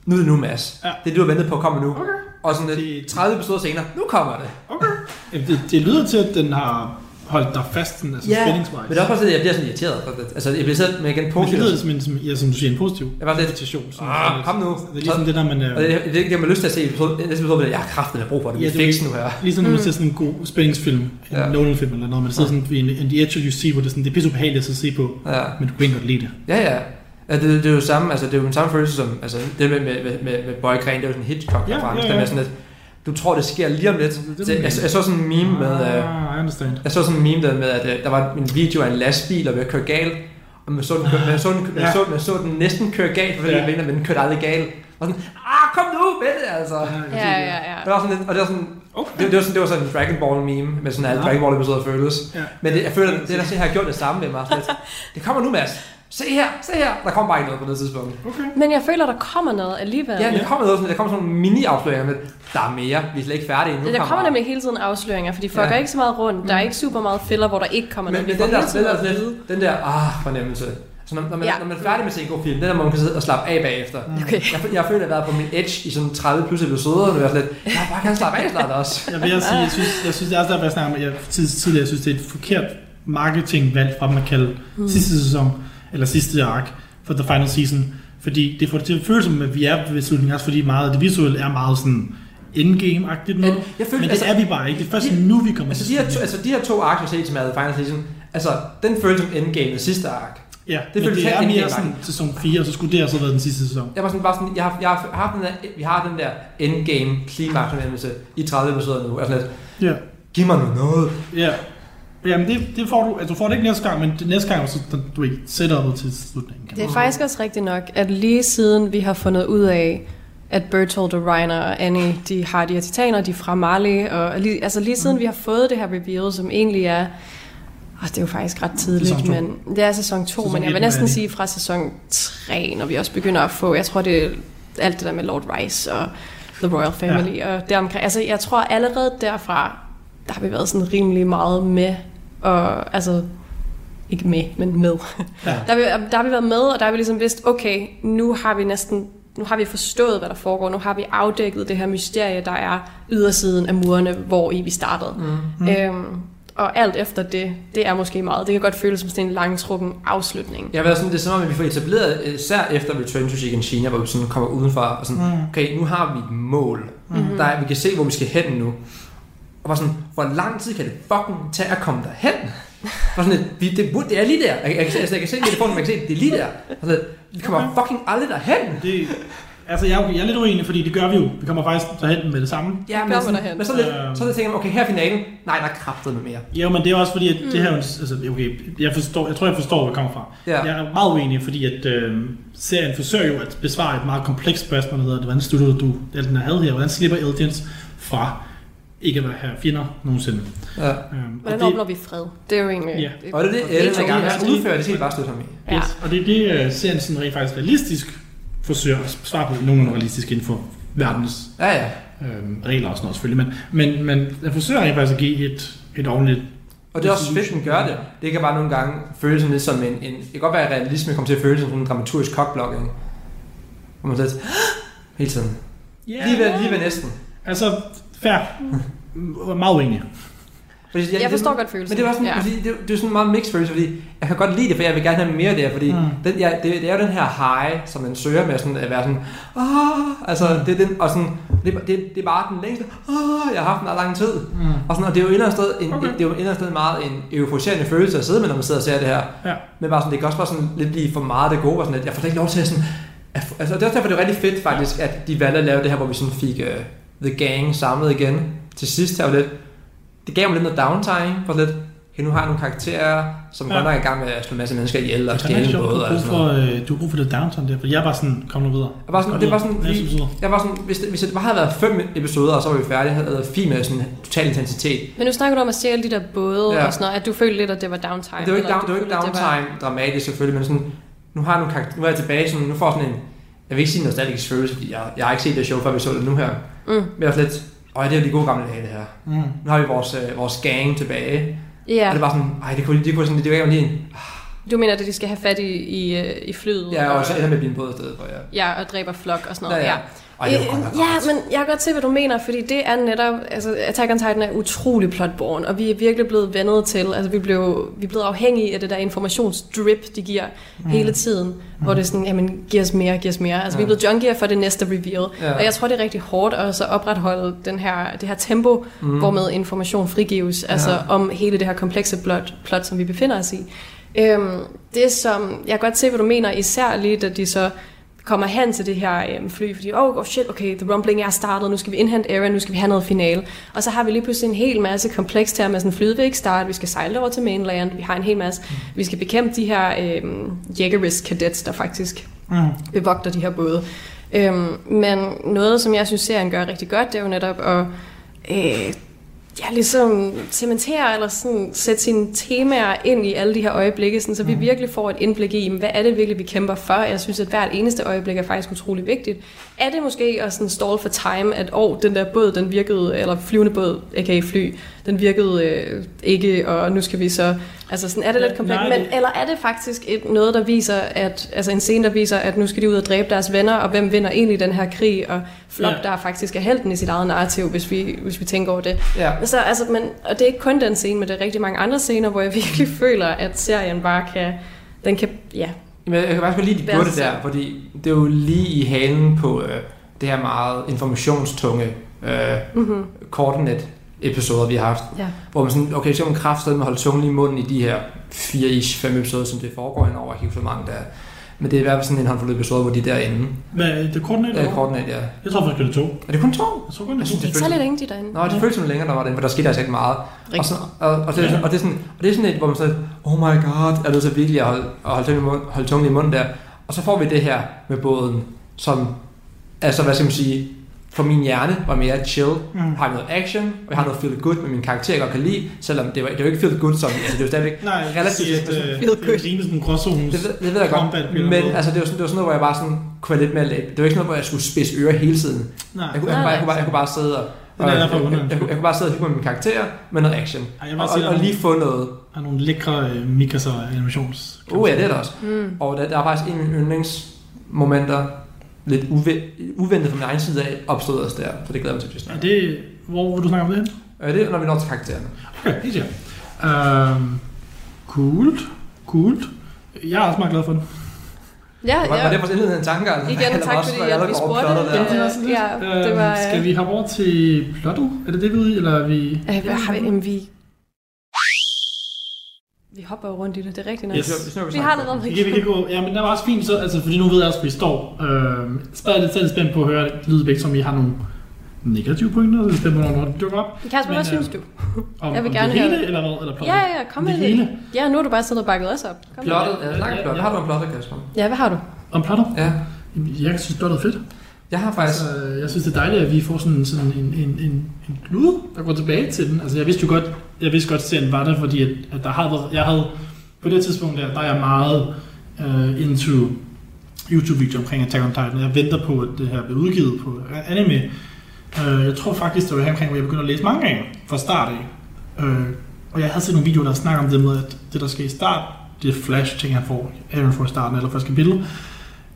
[SPEAKER 4] Nu er det nu, Mads.
[SPEAKER 6] Ja.
[SPEAKER 4] Det er det, du har ventet på at komme nu.
[SPEAKER 6] Okay.
[SPEAKER 4] Og sådan lidt 30 episoder senere, nu kommer det.
[SPEAKER 6] Okay. Jamen, Det, det lyder til, at den har holdt dig fast, sådan, altså
[SPEAKER 4] Ja,
[SPEAKER 6] spændingsvejs.
[SPEAKER 4] Men det er også bare sådan, jeg bliver sådan irriteret. Altså, jeg bliver sådan med igen
[SPEAKER 6] Men det lyder som, en, som, ja, som du siger, en positiv
[SPEAKER 4] Jeg var lidt,
[SPEAKER 6] irritation. Sådan,
[SPEAKER 4] Ah,
[SPEAKER 6] sådan
[SPEAKER 4] kom nu.
[SPEAKER 6] Det er ligesom det der, man...
[SPEAKER 4] og det, det, det, det, man har lyst til at se i episode, jeg har kraften af brug for det.
[SPEAKER 6] Ja,
[SPEAKER 4] Ja,
[SPEAKER 6] det er
[SPEAKER 4] fix nu her.
[SPEAKER 6] Ligesom når man
[SPEAKER 5] Mm.
[SPEAKER 6] ser sådan en god spændingsfilm, en
[SPEAKER 4] Ja.
[SPEAKER 6] Nolan-film eller noget, man sidder
[SPEAKER 4] Ja.
[SPEAKER 6] sådan ved en, en The Edge of You See, hvor det, er sådan, det er pisse ubehageligt at se på,
[SPEAKER 4] Ja,
[SPEAKER 6] men du kan ikke godt lide det.
[SPEAKER 4] ja. ja. Ja, det, det, er jo samme, altså det er jo den samme følelse som, altså det med, med, med, med, Boy Crane, det er jo sådan en Hitchcock
[SPEAKER 6] Ja,
[SPEAKER 4] reference,
[SPEAKER 6] ja,
[SPEAKER 4] der
[SPEAKER 6] ja.
[SPEAKER 4] med sådan lidt, du tror det sker lige om lidt.
[SPEAKER 6] Det det, du
[SPEAKER 4] jeg, jeg, så sådan en meme med,
[SPEAKER 6] Ah, I understand.
[SPEAKER 4] jeg så sådan en meme der med, at øh, der var en video af en lastbil, der ved at køre galt, og man så den, køre, man så den, man
[SPEAKER 6] Ja.
[SPEAKER 4] så, man så den næsten køre galt, for
[SPEAKER 6] Ja.
[SPEAKER 4] ja. men den kørte aldrig galt. Og sådan, ah, kom nu, Bette, altså.
[SPEAKER 5] Ja, ja, ja.
[SPEAKER 4] Det var sådan lidt, og det var sådan,
[SPEAKER 6] Okay.
[SPEAKER 4] det, det, var sådan, det var sådan en Dragon Ball meme, med sådan alle
[SPEAKER 6] Ja.
[SPEAKER 4] Dragon Ball episoder føles.
[SPEAKER 6] Ja.
[SPEAKER 4] Men det, jeg føler, det der se, har gjort det samme med mig. Sådan lidt. Det kommer nu, Mads. Se her, se her. Der kommer bare ikke noget på det tidspunkt.
[SPEAKER 6] Okay.
[SPEAKER 5] Men jeg føler, der kommer noget alligevel.
[SPEAKER 4] Ja, det kommer noget sådan, der kommer sådan nogle mini-afsløringer med, der er mere, vi er slet ikke færdige endnu.
[SPEAKER 5] Der kommer nemlig hele tiden afsløringer, for de fucker
[SPEAKER 4] Ja.
[SPEAKER 5] ikke så meget rundt. Der er ikke super meget filler, hvor der ikke kommer
[SPEAKER 4] men,
[SPEAKER 5] noget.
[SPEAKER 4] men den der,
[SPEAKER 5] hele tiden
[SPEAKER 4] den der, lidt, den der, ah, fornemmelse. Så når, når, man,
[SPEAKER 5] Ja.
[SPEAKER 4] ja. når man er færdig med at se en god film, den der, hvor man kan sidde og slappe af bagefter.
[SPEAKER 5] Okay.
[SPEAKER 4] Jeg, jeg føler, at jeg har været på min edge i sådan 30 plus episoder, og nu er jeg sådan lidt, jeg bare gerne slappe af snart også.
[SPEAKER 6] Jeg vil sige, jeg synes, jeg synes det er også derfor, jeg snakker om, jeg tid- tidligere, jeg synes, det er et forkert marketingvalg fra dem at kalde
[SPEAKER 5] Mm.
[SPEAKER 6] sidste sæson, eller sidste ark for The Final Season. Fordi det får det til at føles som, at vi er ved slutningen, også fordi meget af det visuelle er meget sådan endgame-agtigt noget.
[SPEAKER 4] Men jeg føler,
[SPEAKER 6] Men det
[SPEAKER 4] altså-
[SPEAKER 6] er vi bare ikke. Det er først
[SPEAKER 4] de-
[SPEAKER 6] nu, vi kommer
[SPEAKER 4] Altså
[SPEAKER 6] til
[SPEAKER 4] de, her to, altså de her to ark, har set, som er The Final Season, altså den føles som endgame sidste ark.
[SPEAKER 6] Ja,
[SPEAKER 4] det
[SPEAKER 6] det, men det er mere sådan sæson 4, og så skulle det have så været den sidste sæson.
[SPEAKER 4] Jeg var sådan bare sådan, jeg har, jeg har haft den der, vi har den der endgame klimaks fornemmelse i 30 episoder nu. Altså
[SPEAKER 6] Ja.
[SPEAKER 4] giv mig nu noget.
[SPEAKER 6] Ja. Jamen det, det får du, altså du får det ikke næste gang, men det næste gang, så du ikke setupet til slutningen. Kan
[SPEAKER 5] Det er
[SPEAKER 6] man
[SPEAKER 5] faktisk også rigtigt nok, at lige siden vi har fundet ud af, at Bertolt og Reiner og Annie, de har de her titaner, de er fra Marley, og lige, altså lige siden vi har fået det her reveal, som egentlig er, oh, det er jo faktisk ret tidligt, men det er sæson 2,
[SPEAKER 6] Sæson
[SPEAKER 5] men jeg vil næsten sige fra sæson 3, når vi også begynder at få, jeg tror det er alt det der med Lord Rice og The Royal Family, ja. og deromkring, altså jeg tror allerede derfra, der har vi været sådan rimelig meget med, og altså ikke med, men med.
[SPEAKER 6] Ja.
[SPEAKER 5] Der, har vi, der har vi været med, og der har vi ligesom vidst, okay, nu har vi næsten nu har vi forstået, hvad der foregår. Nu har vi afdækket det her mysterie, der er ydersiden af murene, hvor i vi startede. Mm. Øhm, og alt efter det, det er måske meget. Det kan godt føles som sådan en langtrukken afslutning.
[SPEAKER 4] Jeg var sådan, det er som om, at vi får etableret, især efter Return to Chicken China, hvor vi sådan kommer udenfor og sådan,
[SPEAKER 6] Mm.
[SPEAKER 4] okay, nu har vi et mål.
[SPEAKER 5] Mhm.
[SPEAKER 4] Der er, vi kan se, hvor vi skal hen nu. Og var sådan, hvor lang tid kan det fucking tage at komme derhen? Var sådan lidt, vi, det, det er lige der. Jeg, jeg, altså, jeg kan se det på man kan se, det er lige der. Og sådan, lidt, vi kommer fucking aldrig derhen.
[SPEAKER 6] Det, altså jeg, er jeg er lidt uenig, fordi det gør vi jo. Vi kommer faktisk derhen med det samme.
[SPEAKER 4] Ja, men, sådan,
[SPEAKER 5] derhen.
[SPEAKER 4] men så, lidt,
[SPEAKER 6] Øhm.
[SPEAKER 4] så tænker man, okay, her er finalen. Nej, der er kraftet med mere.
[SPEAKER 6] Jo, men det er også fordi, at det her, er altså, okay, jeg, forstår, jeg tror, jeg forstår, hvor det kommer fra.
[SPEAKER 4] Ja.
[SPEAKER 6] Jeg er meget uenig, fordi at øh, serien forsøger jo at besvare et meget komplekst spørgsmål, der hedder, hvordan slutter du, eller den havde her, hvordan slipper Eldians fra ikke at have fjender nogensinde.
[SPEAKER 4] Ja.
[SPEAKER 6] Øhm,
[SPEAKER 5] Hvordan
[SPEAKER 6] det,
[SPEAKER 5] opnår vi fred? Det er jo egentlig...
[SPEAKER 6] Ja.
[SPEAKER 4] Og det er det, Ellen er
[SPEAKER 5] sikkert.
[SPEAKER 4] at udføre, det skal bare støtte ham i.
[SPEAKER 5] Ja.
[SPEAKER 6] Yes, og det er det, uh, serien sådan rent faktisk realistisk forsøger at svare på nogenlunde realistisk inden for verdens
[SPEAKER 4] Ja, ja.
[SPEAKER 6] øhm, regler og sådan noget selvfølgelig. Men, men, men jeg forsøger rent faktisk at give et, et ordentligt...
[SPEAKER 4] Og det er også fedt, at den gør det. Det kan bare nogle gange føles sådan lidt som en, en det kan godt være, at realisme kommer til at føles som sådan en dramaturgisk cockblocking. Hvor man slet hele tiden.
[SPEAKER 6] Yeah.
[SPEAKER 4] Lige ved, lige ved næsten.
[SPEAKER 6] Altså, fair. Meget uenig.
[SPEAKER 4] Fordi
[SPEAKER 5] Jeg forstår
[SPEAKER 4] det,
[SPEAKER 5] godt følelsen.
[SPEAKER 4] Men det var sådan,
[SPEAKER 5] ja.
[SPEAKER 4] fordi det, det er sådan en meget mixed følelse, fordi jeg kan godt lide det, for jeg vil gerne have mere af det her, fordi
[SPEAKER 6] Mm.
[SPEAKER 4] mm. den, ja, det, det, er jo den her high, som man søger med sådan at være sådan, ah, altså det er den, og sådan, det, det, det er bare den længste, ah, jeg har haft den lang tid.
[SPEAKER 6] Mm.
[SPEAKER 4] Og, sådan, og det er jo et eller andet sted, en,
[SPEAKER 6] Okay.
[SPEAKER 4] det er jo et eller andet sted meget en euforiserende følelse at sidde med, når man sidder og ser det her.
[SPEAKER 6] Ja.
[SPEAKER 4] Men bare sådan, det kan også bare sådan lidt blive for meget det gode, og sådan lidt, jeg får ikke lov til at sådan, at, altså det er også derfor, det er rigtig fedt faktisk, at de valgte at lave det her, hvor vi sådan fik uh, The Gang samlet igen til sidst her, var lidt, det gav mig lidt noget downtime, for lidt, okay, nu har jeg nogle karakterer, som
[SPEAKER 6] Ja.
[SPEAKER 4] godt nok er i gang med at slå en masse mennesker ihjel og stjæle
[SPEAKER 6] rigtig
[SPEAKER 4] en
[SPEAKER 6] sjovt,
[SPEAKER 4] båd
[SPEAKER 6] du har brug for, øh, du har brug for det downtown der, for jeg bare sådan, kom nu videre.
[SPEAKER 4] Jeg var sådan, det var sådan,
[SPEAKER 6] episode.
[SPEAKER 4] jeg var sådan, hvis det, hvis det bare havde været fem episoder, og så var vi færdige, havde været fint med sådan total intensitet.
[SPEAKER 5] Men nu snakker du om at stjæle de der både
[SPEAKER 4] Ja.
[SPEAKER 5] og sådan noget, at du følte lidt, at det var downtime.
[SPEAKER 4] Det var ikke, down, det var
[SPEAKER 5] du
[SPEAKER 4] ikke downtime dramatisk selvfølgelig, men sådan, nu har jeg nogle karakter, nu er jeg tilbage, sådan, nu får sådan en, jeg vil ikke sige nostalgisk følelse, fordi jeg, jeg har ikke set det show, før vi så det nu her.
[SPEAKER 5] Mm.
[SPEAKER 4] Men jeg sådan lidt, åh, det er jo de gode gamle dage, det her.
[SPEAKER 6] Mm.
[SPEAKER 4] Nu har vi vores, øh, vores gang tilbage.
[SPEAKER 5] Ja,
[SPEAKER 4] Og det var sådan, ej, det kunne, det kunne sådan, det var lige en,
[SPEAKER 5] du mener, at de skal have fat i, i, øh, i flyet.
[SPEAKER 4] ja, og så ender med at blive en båd i stedet for, ja.
[SPEAKER 5] Ja, og dræber flok og sådan noget.
[SPEAKER 4] Ja, ja.
[SPEAKER 5] ja.
[SPEAKER 4] Ej, det var godt nok
[SPEAKER 5] Øh, ja, men jeg kan godt se, hvad du mener, fordi det er netop, altså Attack on Titan er utrolig plotborn, og vi er virkelig blevet vendet til, altså vi blev, vi er blevet afhængige af det der informationsdrip, de giver mm. hele tiden, mm. hvor det er sådan, jamen, giv os mere, giv os mere. Altså ja. vi er blevet junkier for det næste reveal,
[SPEAKER 4] Ja.
[SPEAKER 5] og jeg tror, det er rigtig hårdt at så opretholde den her, det her tempo, mm. hvormed information frigives, altså om hele det her komplekse plot, plot som vi befinder os i. Øhm, det som, jeg kan godt se, hvad du mener, især lige, da de så kommer hen til det her øhm, fly, fordi, oh, oh shit, okay, the rumbling er startet, nu skal vi indhente Aaron, nu skal vi have noget finale. Og så har vi lige pludselig en hel masse komplekst her med sådan, ikke starte, vi skal sejle over til mainland, vi har en hel masse, vi skal bekæmpe de her øhm, Jägerisk cadets, der faktisk
[SPEAKER 6] Mm.
[SPEAKER 5] bevogter de her både. Øhm, men noget, som jeg synes, serien gør rigtig godt, det er jo netop at øh, ja, ligesom cementere eller sådan, sætte sine temaer ind i alle de her øjeblikke, sådan, så vi virkelig får et indblik i, hvad er det virkelig, vi kæmper for. Jeg synes, at hvert eneste øjeblik er faktisk utrolig vigtigt. Er det måske at sådan stall for time, at oh, den der båd, den virkede, eller flyvende båd, a.k.a. fly, den virkede øh, ikke, og nu skal vi så... Altså sådan, er det lidt komplekst, men
[SPEAKER 6] det-
[SPEAKER 5] eller er det faktisk et, noget, der viser, at, altså en scene, der viser, at nu skal de ud og dræbe deres venner, og hvem vinder egentlig den her krig, og Flop,
[SPEAKER 6] Ja.
[SPEAKER 5] der faktisk er helten i sit eget narrativ, hvis vi, hvis vi tænker over det.
[SPEAKER 4] Ja.
[SPEAKER 5] Så, altså, men, og det er ikke kun den scene, men det er rigtig mange andre scener, hvor jeg virkelig føler, at serien bare kan, den kan, ja,
[SPEAKER 4] Jamen, jeg kan faktisk godt lide, de det der, fordi det er jo lige i halen på øh, det her meget informationstunge øh,
[SPEAKER 5] mm-hmm,
[SPEAKER 4] koordinat episoder, vi har haft.
[SPEAKER 5] ja.
[SPEAKER 4] Hvor man sådan, okay, så kan man kraftedeme med at holde tungen i munden i de her 4-ish, 5 episoder, som det foregår henover. Jeg kan ikke for mange der. er. Men det er i hvert fald sådan en håndfuld episoder, hvor de er derinde.
[SPEAKER 6] Hvad er det koordinater?
[SPEAKER 4] Ja, koordinat, ja.
[SPEAKER 6] Jeg tror faktisk, det er to.
[SPEAKER 4] Er det kun to?
[SPEAKER 6] Jeg tror kun, det er to.
[SPEAKER 4] det
[SPEAKER 5] Ikke så lidt længe, de derinde.
[SPEAKER 4] Nå, det føles som længere, der var det, for der skete altså ikke meget. Og, så, og, og, det, er sådan- og, det er sådan, og det er sådan et, hvor man så, oh my god, er nødt til virkelig at holde, at holde, tungen i mund, holde tungen i munden der. Og så får vi det her med båden, som, altså hvad skal man sige, for min hjerne var mere chill.
[SPEAKER 6] Mm.
[SPEAKER 4] Har noget action, og jeg har noget feel good med min karakter, jeg godt kan lide, selvom det var, det var ikke feel good som, altså det var stadigvæk,
[SPEAKER 6] Nej,
[SPEAKER 4] Relativt-
[SPEAKER 6] relativt. Det,
[SPEAKER 5] Feel
[SPEAKER 6] det,
[SPEAKER 5] good.
[SPEAKER 6] det ligner sådan en gråzones.
[SPEAKER 4] det, ved- det ved jeg godt, men altså det var, sådan, det var sådan noget, hvor jeg bare sådan kunne være lidt mere laid. Det var ikke noget, hvor jeg skulle spidse ører hele tiden.
[SPEAKER 6] Nej,
[SPEAKER 4] Jeg kunne, jeg, kunne, bare, jeg, kunne, bare, jeg kunne bare sidde og,
[SPEAKER 6] Den er
[SPEAKER 4] jeg, jeg, jeg, kunne- jeg kunne bare sidde og hygge med min karakter med noget action.
[SPEAKER 6] Ej, jeg
[SPEAKER 4] Og,
[SPEAKER 6] sige,
[SPEAKER 4] og, og
[SPEAKER 6] der er
[SPEAKER 4] lige få noget.
[SPEAKER 6] nogle- har nogle lækre øh, Mikas og animations.
[SPEAKER 4] Uh, ja, det er der også.
[SPEAKER 5] Mm.
[SPEAKER 4] Og der, der er faktisk en af mine yndlingsmomenter, lidt uve- uventet fra min egen side af, opstod også der. Så det glæder mig til, at vi
[SPEAKER 6] Er
[SPEAKER 4] snakker.
[SPEAKER 6] det, hvor vil du snakke om det?
[SPEAKER 4] Øh, det er, når vi når til karaktererne.
[SPEAKER 6] Okay, helt sikkert. Um, cool. Cool. Jeg er også meget glad for den.
[SPEAKER 5] Ja,
[SPEAKER 4] Var, var
[SPEAKER 5] ja.
[SPEAKER 4] det vores indledende tanker? eller-
[SPEAKER 5] Igen,
[SPEAKER 4] eller
[SPEAKER 5] tak
[SPEAKER 4] også,
[SPEAKER 5] fordi
[SPEAKER 4] var jeg
[SPEAKER 5] at vi spurgte.
[SPEAKER 6] det er også lidt.
[SPEAKER 5] ja, det var,
[SPEAKER 6] Øhm, Skal vi hoppe over til plottet? Er det det, vi er ude i, eller er vi...
[SPEAKER 5] Øh, hvad har vi? Jamen, vi... Vi hopper jo rundt i det, det er rigtig nice.
[SPEAKER 6] Yes.
[SPEAKER 4] Vi
[SPEAKER 5] har
[SPEAKER 4] om
[SPEAKER 5] allerede
[SPEAKER 6] Vi kan, vi kan gå, ja, men der var også fint, så, altså, fordi nu ved jeg også, hvor vi står. Øh, så er jeg lidt selv spændt på at høre lydbæk, som I har nogle negative pointer, så er jeg spændt på, når det dukker op.
[SPEAKER 5] Kasper, hvad synes
[SPEAKER 6] øh,
[SPEAKER 5] du?
[SPEAKER 6] Om,
[SPEAKER 5] Jeg vil
[SPEAKER 6] om
[SPEAKER 5] gerne
[SPEAKER 6] det hele,
[SPEAKER 5] høre-
[SPEAKER 6] eller hvad? Eller plottet?
[SPEAKER 5] Ja, ja, ja, kom
[SPEAKER 6] Det
[SPEAKER 5] med
[SPEAKER 6] hele?
[SPEAKER 5] det. Ja, nu har du bare siddet og bakket os op. Kom
[SPEAKER 4] Plottet,
[SPEAKER 5] det.
[SPEAKER 4] ja, snakker om plottet. Har du en plottet, Kasper?
[SPEAKER 5] Ja, hvad har du?
[SPEAKER 6] Om plottet?
[SPEAKER 4] Ja.
[SPEAKER 6] Jeg synes, plottet er fedt.
[SPEAKER 4] Jeg har faktisk...
[SPEAKER 6] Altså, jeg synes, det er dejligt, at vi får sådan, sådan en, en, en, en klud, der går tilbage til den. Altså, jeg vidste jo godt, jeg vidste godt, at serien var der, fordi at, at der havde jeg havde, på det tidspunkt der, der er jeg meget uh, into YouTube-video omkring Attack on Titan. Jeg venter på, at det her bliver udgivet på anime. Uh, jeg tror faktisk, det var her omkring, hvor jeg begyndte at læse mange gange fra start af. Uh, og jeg havde set nogle videoer, der snakker om det med, at det, der skal i start, det flash-ting, han får, Aaron får i starten, eller første kapitel,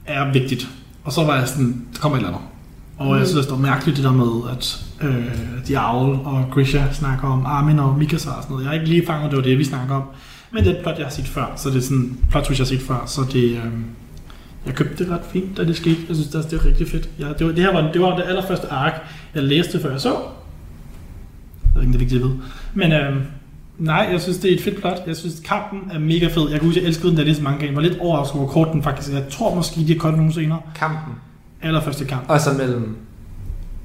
[SPEAKER 6] er vigtigt. Og så var jeg sådan, der kommer et eller andet. Og mm. jeg synes, det er mærkeligt det der med, at øh, Diavl og Grisha snakker om Armin og Mikasa og sådan noget. Jeg har ikke lige fanget, det var det, vi snakker om. Men det er et plot, jeg har set før, så det er sådan plot twist, jeg har set før, så det, øh, jeg købte det ret fint, da det skete. Jeg synes, det, det var rigtig fedt. Jeg, det, var, det her var, det var det allerførste ark, jeg læste, før jeg så. Jeg ved ikke, det er vigtigt at vide. Men øh, nej, jeg synes, det er et fedt plot. Jeg synes, kampen er mega fed. Jeg kunne huske, jeg elskede den, da jeg læste mange gange. Jeg var lidt overrasket over kort den faktisk. Jeg tror måske, de har kort nogle senere.
[SPEAKER 4] Kampen.
[SPEAKER 6] Allerførste kamp.
[SPEAKER 4] Og så mellem...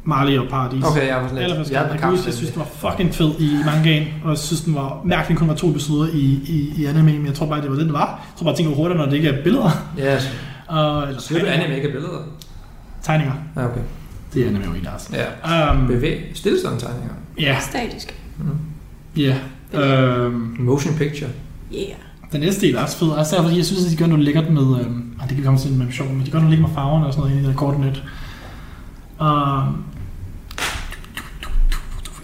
[SPEAKER 6] Marley og Paradis.
[SPEAKER 4] Okay, jeg var sådan lidt...
[SPEAKER 6] Allerførste
[SPEAKER 4] Jeg
[SPEAKER 6] kamp. Jeg, huske, jeg synes, den var fucking fed i mangaen, og jeg synes, den var mærkelig kun var to episoder i, i, i anime, men jeg tror bare, det var det, det var. Jeg tror bare, ting går hurtigere, når det ikke er billeder.
[SPEAKER 4] Ja,
[SPEAKER 6] Og, eller
[SPEAKER 4] Siger du anime ikke er billeder?
[SPEAKER 6] Tegninger.
[SPEAKER 4] Ja, okay.
[SPEAKER 6] Det er anime jo i deres.
[SPEAKER 4] Ja.
[SPEAKER 6] Um,
[SPEAKER 4] Bevæg. Stillestående tegninger.
[SPEAKER 6] ja,
[SPEAKER 5] Statisk.
[SPEAKER 6] ja. Um,
[SPEAKER 4] Motion picture.
[SPEAKER 5] Yeah.
[SPEAKER 6] Den næste del er også fed, også derfor, fordi jeg synes, at de gør noget lækkert med, um, det kan vi komme til med sjov, men de gør noget lækkert med farverne og sådan noget i det der korte net. Um,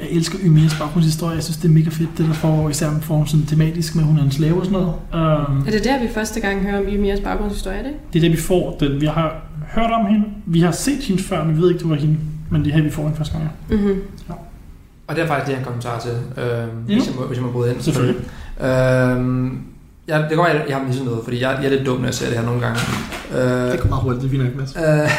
[SPEAKER 6] jeg elsker Ymias baggrundshistorie. Jeg synes, det er mega fedt, det der får især form sådan tematisk med, at hun er en slave og sådan noget. Um,
[SPEAKER 5] Er det der, vi første gang hører om Ymias baggrundshistorie, er det?
[SPEAKER 6] Det er det, vi får. Den, vi har hørt om hende. Vi har set hende før, men vi ved ikke, det var hende. Men det er her, vi får hende første gang.
[SPEAKER 5] Mm-hmm.
[SPEAKER 4] Og det er faktisk det, jeg har en kommentar til, øh,
[SPEAKER 6] Ja.
[SPEAKER 4] hvis, jeg må, hvis jeg må bryde ind.
[SPEAKER 6] Selvfølgelig.
[SPEAKER 4] Øhm, jeg, det går godt, jeg, jeg har misset noget, fordi jeg, jeg er lidt dum, når jeg ser det her nogle gange. Øh,
[SPEAKER 6] Det meget hurtigt, det er fint nok, Mads.
[SPEAKER 4] øh,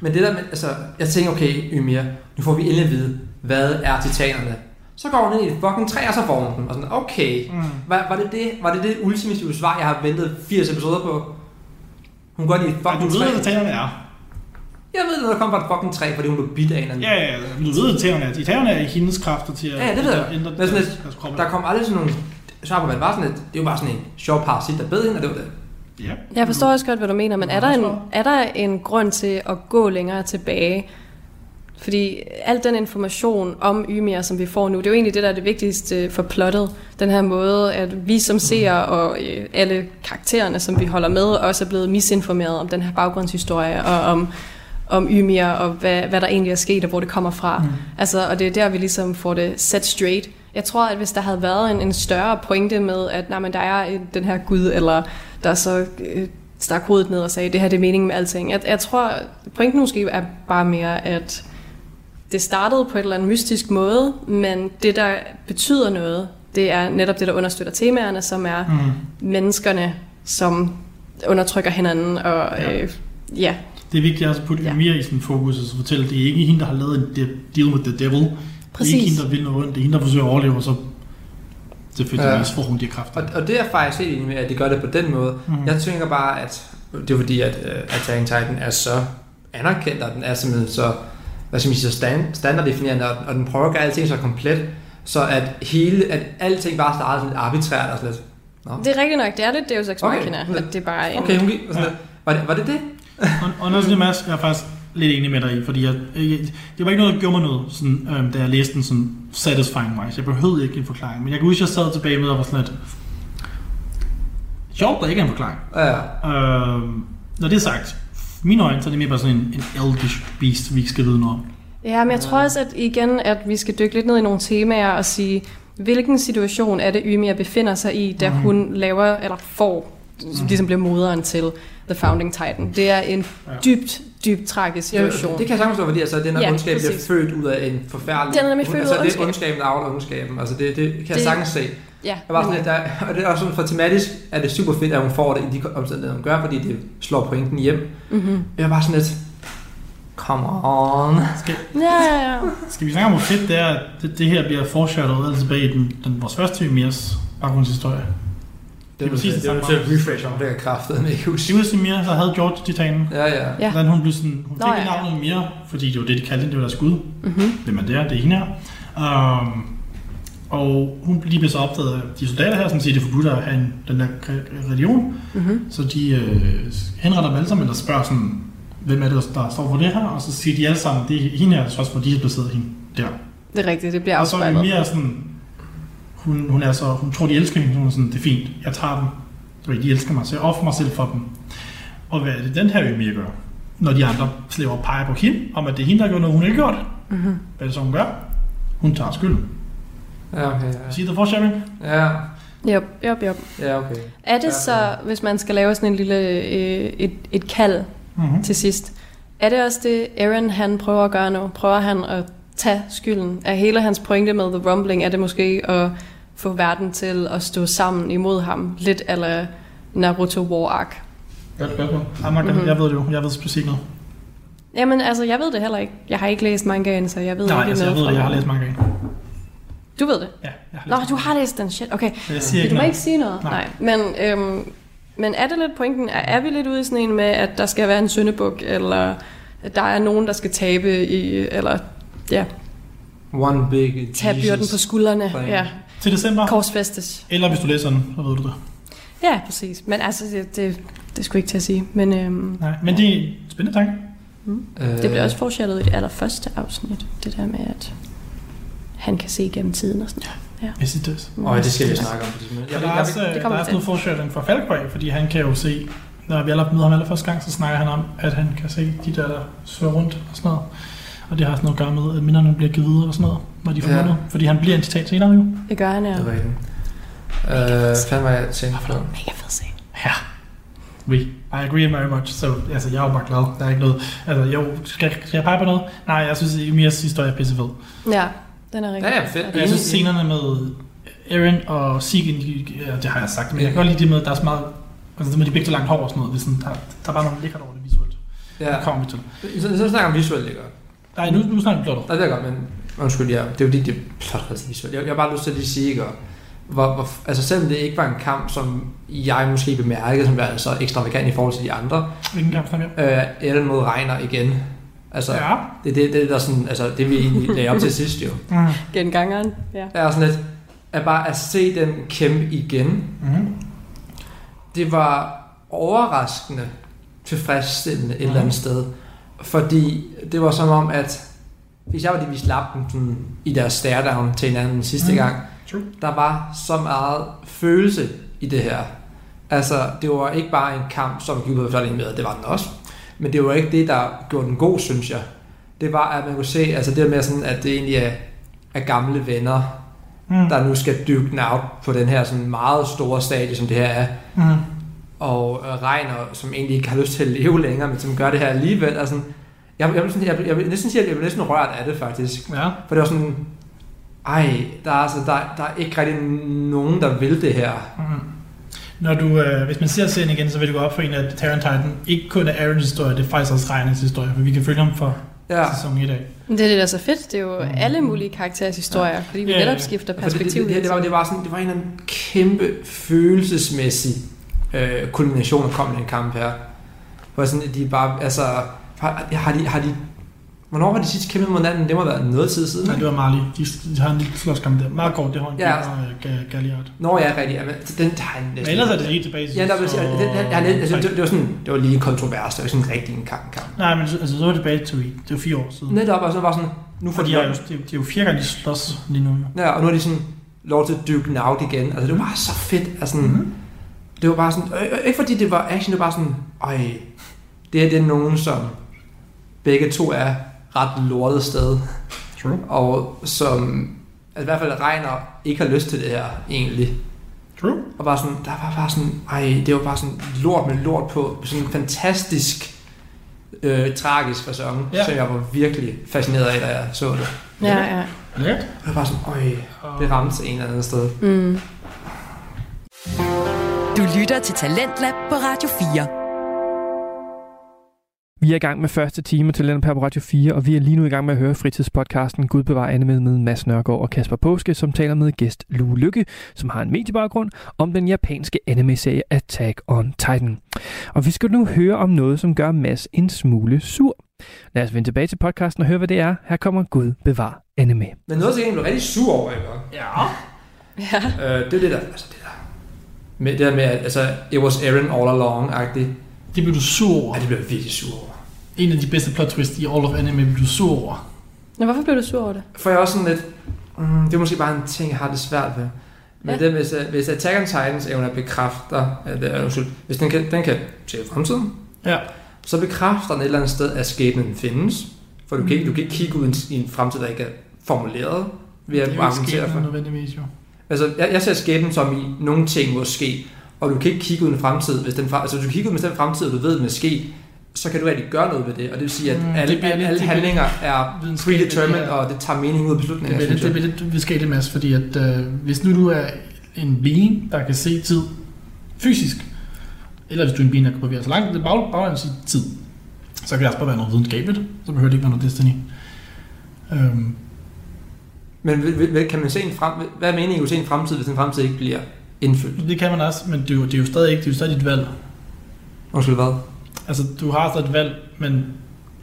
[SPEAKER 4] men det der med, altså, jeg tænker, okay, Ymir, nu får vi endelig at vide, hvad er titanerne? Så går hun ind i et fucking træ, og så får hun dem. Og sådan, okay,
[SPEAKER 6] Mm.
[SPEAKER 4] var, var, det det, var det det ultimative svar, jeg har ventet 80 episoder på? Hun går ind i et
[SPEAKER 6] Ja, du
[SPEAKER 4] fucking
[SPEAKER 6] ved,
[SPEAKER 4] træ.
[SPEAKER 6] hvad tagerne er.
[SPEAKER 4] Jeg ved, når der kommer fra et fucking træ, fordi hun blev bidt af en eller anden.
[SPEAKER 6] Ja, ja, ja. Du ved, hvad tagerne er. De tagerne er hendes kræfter til at
[SPEAKER 4] Ja, ja, det ved jeg.
[SPEAKER 6] ændre
[SPEAKER 4] Men sådan
[SPEAKER 6] deres, deres.
[SPEAKER 4] Der kom aldrig sådan nogle det var sådan et, det var bare sådan en sjov parasit, der bed hende, og det var det.
[SPEAKER 6] Ja.
[SPEAKER 5] Jeg forstår også godt, hvad du mener, men er der, en, er der en grund til at gå længere tilbage? Fordi al den information om Ymir, som vi får nu, det er jo egentlig det, der er det vigtigste for plottet. Den her måde, at vi som ser og øh, alle karaktererne, som vi holder med, også er blevet misinformeret om den her baggrundshistorie og om, om Ymir og hvad, hvad der egentlig er sket og hvor det kommer fra. Mm. Altså, og det er der, vi ligesom får det set straight. Jeg tror, at hvis der havde været en, en større pointe med, at nej, men der er en- den her Gud, eller der så øh, stak hovedet ned og sagde, det her det er meningen med alting. Jeg, jeg tror, pointen måske er bare mere, at det startede på et eller andet mystisk måde, men det, der betyder noget, det er netop det, der understøtter temaerne, som er
[SPEAKER 6] Mm.
[SPEAKER 5] menneskerne, som undertrykker hinanden, og
[SPEAKER 6] Ja.
[SPEAKER 5] øh, ja,
[SPEAKER 6] Det er vigtigt også at putte
[SPEAKER 5] Ja.
[SPEAKER 6] mere i sin fokus og så fortælle, at det er ikke hende, der har lavet en de- deal with the devil. Det er
[SPEAKER 5] Præcis.
[SPEAKER 6] ikke hende, der vil noget ondt. Det er hende, der forsøger at overleve, og så selvfølgelig
[SPEAKER 4] Ja.
[SPEAKER 6] får hun de her kræfter.
[SPEAKER 4] Og, og det er faktisk helt enig med, at de gør det på den måde.
[SPEAKER 6] Mhm.
[SPEAKER 4] Jeg tænker bare, at det er fordi, at uh, Attack on Titan er så anerkendt, og den er simpelthen så, hvad skal man sige, så stand, standarddefinerende, og, og den prøver at gøre alting så komplet, så at hele, at alting bare starter sådan lidt arbitrært og sådan lidt. Nå.
[SPEAKER 5] det er rigtigt nok, det er lidt Deus Ex
[SPEAKER 4] Okay.
[SPEAKER 5] Machina, at det er bare en...
[SPEAKER 4] Okay, hun gik, og sådan
[SPEAKER 6] Ja.
[SPEAKER 4] Var det, var det det?
[SPEAKER 6] Og, og noget Mads, jeg er faktisk lidt enig med dig i, fordi jeg, jeg, det var ikke noget, der gjorde mig noget, sådan, øhm, da jeg læste den sådan satisfying wise. Jeg behøvede ikke en forklaring, men jeg kan huske, at jeg sad tilbage med og var sådan lidt, sjovt, der ikke er en forklaring.
[SPEAKER 4] Ja,
[SPEAKER 6] Øhm, når det er sagt, mine øjne, så er det mere bare sådan en, en elvish beast, vi ikke skal vide noget om.
[SPEAKER 5] Ja, men jeg tror også, at igen, at vi skal dykke lidt ned i nogle temaer og sige, hvilken situation er det, Ymir befinder sig i, da
[SPEAKER 6] Mhm.
[SPEAKER 5] hun laver, eller får, ligesom bliver moderen til The Founding Titan. Det er en
[SPEAKER 6] Ja.
[SPEAKER 5] dybt, dybt tragisk
[SPEAKER 4] ja
[SPEAKER 5] situation.
[SPEAKER 4] det kan jeg sagtens forstå, fordi altså, den her
[SPEAKER 5] Ja,
[SPEAKER 4] ja, ondskab bliver født ud af en forfærdelig...
[SPEAKER 5] Den er nemlig født ud
[SPEAKER 4] altså,
[SPEAKER 5] af
[SPEAKER 4] det er
[SPEAKER 5] ondskab.
[SPEAKER 4] ondskaben, der afler ondskaben. Altså, det, det kan jeg
[SPEAKER 5] Det-
[SPEAKER 4] sagtens se.
[SPEAKER 5] Ja,
[SPEAKER 4] Jeg var sådan lidt, der, og det er også sådan, for tematisk er det super fedt, at hun får det i de omstændigheder, hun gør, fordi det slår pointen hjem.
[SPEAKER 5] Mhm.
[SPEAKER 4] Jeg var sådan lidt, come on.
[SPEAKER 6] Skal,
[SPEAKER 5] Ja, ja, ja.
[SPEAKER 6] skal vi snakke om, hvor fedt det er, at det, det her bliver foreshadowet altså tilbage i den, den, vores første Emirs baggrundshistorie.
[SPEAKER 4] Det er
[SPEAKER 6] præcis det
[SPEAKER 4] det.
[SPEAKER 6] samme.
[SPEAKER 4] Det er refresh om, det er kraftet med ikke huske.
[SPEAKER 6] Simus Emir, så havde George Titanen.
[SPEAKER 4] Ja, ja.
[SPEAKER 5] Ja.
[SPEAKER 6] Hvordan hun blev sådan, hun
[SPEAKER 5] Nå,
[SPEAKER 6] fik
[SPEAKER 5] ja,
[SPEAKER 6] navnet Emir, fordi det var det, de kaldte det var deres gud.
[SPEAKER 5] Mm-hmm.
[SPEAKER 6] Hvem er det er, det er hende her. Um, og hun lige blev så opdaget af de soldater her, som siger, det er forbudt at have en, den der re- religion.
[SPEAKER 5] Mm-hmm.
[SPEAKER 6] Så de øh, henretter dem alle sammen, eller spørger sådan, hvem er det, der står for det her, og så siger de alle sammen, det er hende her, også for de har placeret hende der.
[SPEAKER 5] Det er rigtigt, det bliver
[SPEAKER 6] Og så er
[SPEAKER 5] afspejlet.
[SPEAKER 6] mere sådan, hun, hun, er så, hun tror, de elsker hende, hun er sådan, det er fint, jeg tager dem, du ved, de elsker mig, så jeg offer mig selv for dem. Og hvad er det, den her Ymir gør? Når de andre slæver og peger på hende, om at det er hende, der gør noget, hun ikke har gjort.
[SPEAKER 5] Mm-hmm.
[SPEAKER 6] Hvad er det så, hun gør? Hun tager skylden.
[SPEAKER 4] Ja, okay.
[SPEAKER 6] See the foreshadowing?
[SPEAKER 4] Ja,
[SPEAKER 5] Yep, yep, yep.
[SPEAKER 4] ja, okay.
[SPEAKER 5] Er det
[SPEAKER 4] Ja,
[SPEAKER 5] så, hvis man skal lave sådan en lille, øh, et, et kald
[SPEAKER 6] Mm-hmm.
[SPEAKER 5] til sidst, er det også det, Aaron han prøver at gøre nu? Prøver han at tage skylden? Er hele hans pointe med The Rumbling, er det måske at få verden til at stå sammen imod ham? Lidt eller Naruto War Arc.
[SPEAKER 6] Godt spørgsmål.
[SPEAKER 5] Mhm.
[SPEAKER 6] mm-hmm. jeg ved det jo. Jeg ved specifikt noget.
[SPEAKER 5] Jamen altså, jeg ved det heller ikke. Jeg har ikke læst mangaen, så jeg ved
[SPEAKER 6] Nej,
[SPEAKER 5] ikke
[SPEAKER 6] altså, jeg
[SPEAKER 5] noget
[SPEAKER 6] ved det. Jeg har læst mange gange.
[SPEAKER 5] Du ved det?
[SPEAKER 6] Ja, jeg har
[SPEAKER 5] Nå,
[SPEAKER 6] læst
[SPEAKER 5] du har læst den. Shit, okay.
[SPEAKER 6] Jeg siger
[SPEAKER 5] Du
[SPEAKER 6] ikke
[SPEAKER 5] må
[SPEAKER 6] noget.
[SPEAKER 5] ikke sige noget.
[SPEAKER 6] Nej.
[SPEAKER 5] Nej. Men, øhm, men er det lidt pointen? Er, er vi lidt ude i sådan en med, at der skal være en syndebuk, eller at der er nogen, der skal tabe i, eller ja,
[SPEAKER 4] One big Jesus.
[SPEAKER 5] byrden på skuldrene?
[SPEAKER 4] Fine.
[SPEAKER 5] Ja,
[SPEAKER 6] Til december.
[SPEAKER 5] korsfæstes.
[SPEAKER 6] Eller hvis du læser den, så ved du det.
[SPEAKER 5] Ja, præcis. Men altså, det, det, det skulle ikke til at sige. Men øhm,
[SPEAKER 6] Nej, men det er en spændende tanke.
[SPEAKER 4] Øh,
[SPEAKER 5] det bliver også foreshadow i det allerførste afsnit. Det der med, at han kan se gennem tiden og sådan noget.
[SPEAKER 6] Jeg synes det også.
[SPEAKER 4] Åh, det skal vi snakke om. det.
[SPEAKER 6] Jeg,
[SPEAKER 4] Jeg,
[SPEAKER 6] der er også, øh, der er også noget foreshadowing fra Falkøj, fordi han kan jo se, når vi alle møder ham allerførste gang, så snakker han om, at han kan se de der, der søger rundt og sådan noget. Og det har sådan noget at gøre med, at minderne bliver givet videre og sådan noget, når de får
[SPEAKER 4] Ja.
[SPEAKER 6] Fordi han bliver en citat senere jo.
[SPEAKER 5] Det gør han, ja.
[SPEAKER 4] det var ikke den. Øh, fanden var jeg tænkt på?
[SPEAKER 5] Mega fed scene.
[SPEAKER 6] Ja. We. I agree very much. Så altså, jeg er jo bare glad. Der er ikke noget... Altså, jo, skal, skal jeg pege på noget? Nej, jeg synes, at Emirs historie er pissefed.
[SPEAKER 5] Ja, den er rigtig
[SPEAKER 4] Ja, ja, fedt.
[SPEAKER 6] Jeg synes, scenerne med Aaron og Sigen, de- ja, det har jeg sagt, men jeg kan godt lide det med, at der er så meget... Altså det med de begge langt hår og sådan noget. Det er sådan, der, der er bare noget lækkert over det visuelt. Ja. Det kommer vi til.
[SPEAKER 4] Så, så snakker vi om visuelt, ikke?
[SPEAKER 6] Nej, nu, nu snakker vi plottet.
[SPEAKER 4] Nej, det er godt, men undskyld, ja, det er jo fordi, det er plot rigtig visuelt. Jeg, jeg har bare lyst til at lige sige, ikke? Hvor, hvor, altså selvom det ikke var en kamp, som jeg måske bemærkede, som var så ekstravagant i forhold til de andre,
[SPEAKER 6] Hvilken kamp snakker om?
[SPEAKER 4] øh, Ellen mod Regner igen. Altså,
[SPEAKER 6] Ja.
[SPEAKER 4] det er det, det, der sådan, altså, det vi egentlig lagde op til sidst jo.
[SPEAKER 6] Mm.
[SPEAKER 5] Gengangeren, ja.
[SPEAKER 4] Jeg er sådan lidt, at bare at se den kæmpe igen,
[SPEAKER 6] Mm.
[SPEAKER 4] det var overraskende tilfredsstillende et eller andet
[SPEAKER 6] Mhm.
[SPEAKER 4] sted. Fordi det var som om, at hvis jeg var det, vi slap dem sådan, i deres stare-down til hinanden den sidste
[SPEAKER 6] Mhm.
[SPEAKER 4] gang,
[SPEAKER 6] True.
[SPEAKER 4] der var så meget følelse i det her. Altså, det var ikke bare en kamp, som ud af med, det var den også. Men det var ikke det, der gjorde den god, synes jeg. Det var, at man kunne se, altså det med sådan, at det egentlig er, er gamle venner,
[SPEAKER 6] Mm.
[SPEAKER 4] der nu skal dykke den out på den her sådan meget store stadie, som det her er.
[SPEAKER 6] Mm.
[SPEAKER 4] Og øh, Reiner, som egentlig ikke har lyst til at leve længere, men som gør det her alligevel. Altså, jeg, jeg, jeg, vil- jeg vil næsten sige, at jeg blev næsten rørt af det faktisk.
[SPEAKER 6] Ja.
[SPEAKER 4] For det var sådan, ej, der er, altså, der, der er ikke rigtig nogen, der vil det her.
[SPEAKER 6] Mm. Når du, øh, hvis man ser serien igen, så vil det gå op for en, at Terran Titan ikke kun er Aarons historie, det er faktisk også Reiners historie, for vi kan følge ham for
[SPEAKER 4] Ja,
[SPEAKER 6] ja. sæson 1 af.
[SPEAKER 5] Men det er det, der er så fedt. Det er jo
[SPEAKER 6] Mm.
[SPEAKER 5] alle mulige karakterers historier, fordi vi
[SPEAKER 6] Ja, ja,
[SPEAKER 5] netop
[SPEAKER 6] ja.
[SPEAKER 5] skifter
[SPEAKER 4] for det, det,
[SPEAKER 5] perspektiv.
[SPEAKER 4] det, det, det, var, det, var sådan, det var en eller anden kæmpe følelsesmæssig øh, kulmination, der kom i den kamp her. Hvor sådan, at de bare, altså, har, har, de, har de, hvornår har de sidst kæmpet mod hinanden? Det må have været noget tid siden.
[SPEAKER 6] Nej, det var Marley. De, de har en lille slåskamp der. Meget kort, det har en
[SPEAKER 4] Ja.
[SPEAKER 6] ja. uh, Galliard.
[SPEAKER 4] Nå ja, rigtigt. Jamen, den har
[SPEAKER 6] Men
[SPEAKER 4] næsten...
[SPEAKER 6] ellers er det helt tilbage til
[SPEAKER 4] Ja, der
[SPEAKER 6] så-
[SPEAKER 4] det, det, det, altså, det, det, var sådan, det var lige kontrovers, det var sådan en rigtig en kamp, kamp.
[SPEAKER 6] Nej, men altså, så var det tilbage til det var fire år siden.
[SPEAKER 4] Netop, og så var sådan, nu får
[SPEAKER 6] de
[SPEAKER 4] de,
[SPEAKER 6] er jo, de, de er jo fire gange, de slås lige nu.
[SPEAKER 4] ja, og nu er de sådan lov til at dykke den out igen. Altså, det var bare så fedt. Altså,
[SPEAKER 6] Mhm.
[SPEAKER 4] mm-hmm. Det var bare sådan, øh, øh, ikke fordi det var action, det var bare sådan, øj, det her det er nogen, som begge to er ret lortet sted,
[SPEAKER 6] True.
[SPEAKER 4] og som altså, i hvert fald regner ikke har lyst til det her, egentlig.
[SPEAKER 6] True.
[SPEAKER 4] Og bare sådan, der var bare sådan, ej, det var bare sådan lort med lort på, sådan en fantastisk, øh, tragisk fasong,
[SPEAKER 6] Ja.
[SPEAKER 4] som jeg var virkelig fascineret af, da jeg så det.
[SPEAKER 5] Ja, ja.
[SPEAKER 6] Lækkert.
[SPEAKER 4] Det var bare sådan, øj, det ramte en eller anden sted.
[SPEAKER 5] Mm.
[SPEAKER 2] Du lytter til Talentlab på Radio 4.
[SPEAKER 3] Vi er i gang med første time til Talent på Radio 4, og vi er lige nu i gang med at høre fritidspodcasten Gud bevar anime med Mads Nørgaard og Kasper Påske, som taler med gæst Lue Lykke, som har en mediebaggrund, om den japanske anime-serie Attack on Titan. Og vi skal nu høre om noget, som gør Mads en smule sur. Lad os vende tilbage til podcasten og høre, hvad det er. Her kommer Gud bevar anime.
[SPEAKER 4] Men noget, jeg blev rigtig sur over, ikke?
[SPEAKER 6] Ja.
[SPEAKER 5] Ja.
[SPEAKER 4] Øh, det er det der, altså det der, med det der med, at altså, it was Aaron all along-agtigt.
[SPEAKER 6] Det blev du sur over.
[SPEAKER 4] Ja, det blev jeg virkelig sur over.
[SPEAKER 6] en af de bedste plot twists i all of anime, blev du sur over.
[SPEAKER 5] Nå, hvorfor blev du sur over det?
[SPEAKER 4] For jeg er også sådan lidt... Mm, det er måske bare en ting, jeg har det svært ved. Men
[SPEAKER 5] Ja.
[SPEAKER 4] det, hvis, øh, hvis Attack on Titans evner bekræfter, at, øh, undskyld, hvis den kan, den kan se i fremtiden,
[SPEAKER 6] Ja.
[SPEAKER 4] så bekræfter den et eller andet sted, at skæbnen findes. For du kan, ikke, du kan ikke kigge ud i en- fremtid, der ikke er formuleret, ved at
[SPEAKER 6] det er jo ikke
[SPEAKER 4] for.
[SPEAKER 6] nødvendigvis, jo.
[SPEAKER 4] Altså, jeg, jeg ser skæbnen som i nogle ting måske, og du kan ikke kigge ud i en fremtid, hvis den, altså hvis du kigger ud med den fremtid, og du ved, den vil ske, så kan du rigtig gøre noget ved det, og det vil sige, at
[SPEAKER 6] Mm, det
[SPEAKER 4] alle,
[SPEAKER 6] lidt-
[SPEAKER 4] alle
[SPEAKER 6] det
[SPEAKER 4] handlinger er predetermined, og det tager mening ud af
[SPEAKER 6] Det
[SPEAKER 4] beslutninger.
[SPEAKER 6] bliver, lidt, det bliver lidt Mads, fordi at, øh, hvis nu du er en being, der kan se tid fysisk, eller hvis du er en being, der kan bevæge sig langt, det bag, baglands i tid, så kan det også bare være noget videnskabeligt, så behøver det ikke være noget Destiny. Øhm,
[SPEAKER 4] Men kan man se en frem, hvad er meningen at se en fremtid, hvis en fremtid ikke bliver indfyldt?
[SPEAKER 6] det kan man også, men det er jo, det er jo stadig ikke, det er jo stadig dit valg.
[SPEAKER 4] Undskyld, hvad?
[SPEAKER 6] Altså, du har stadig et valg, men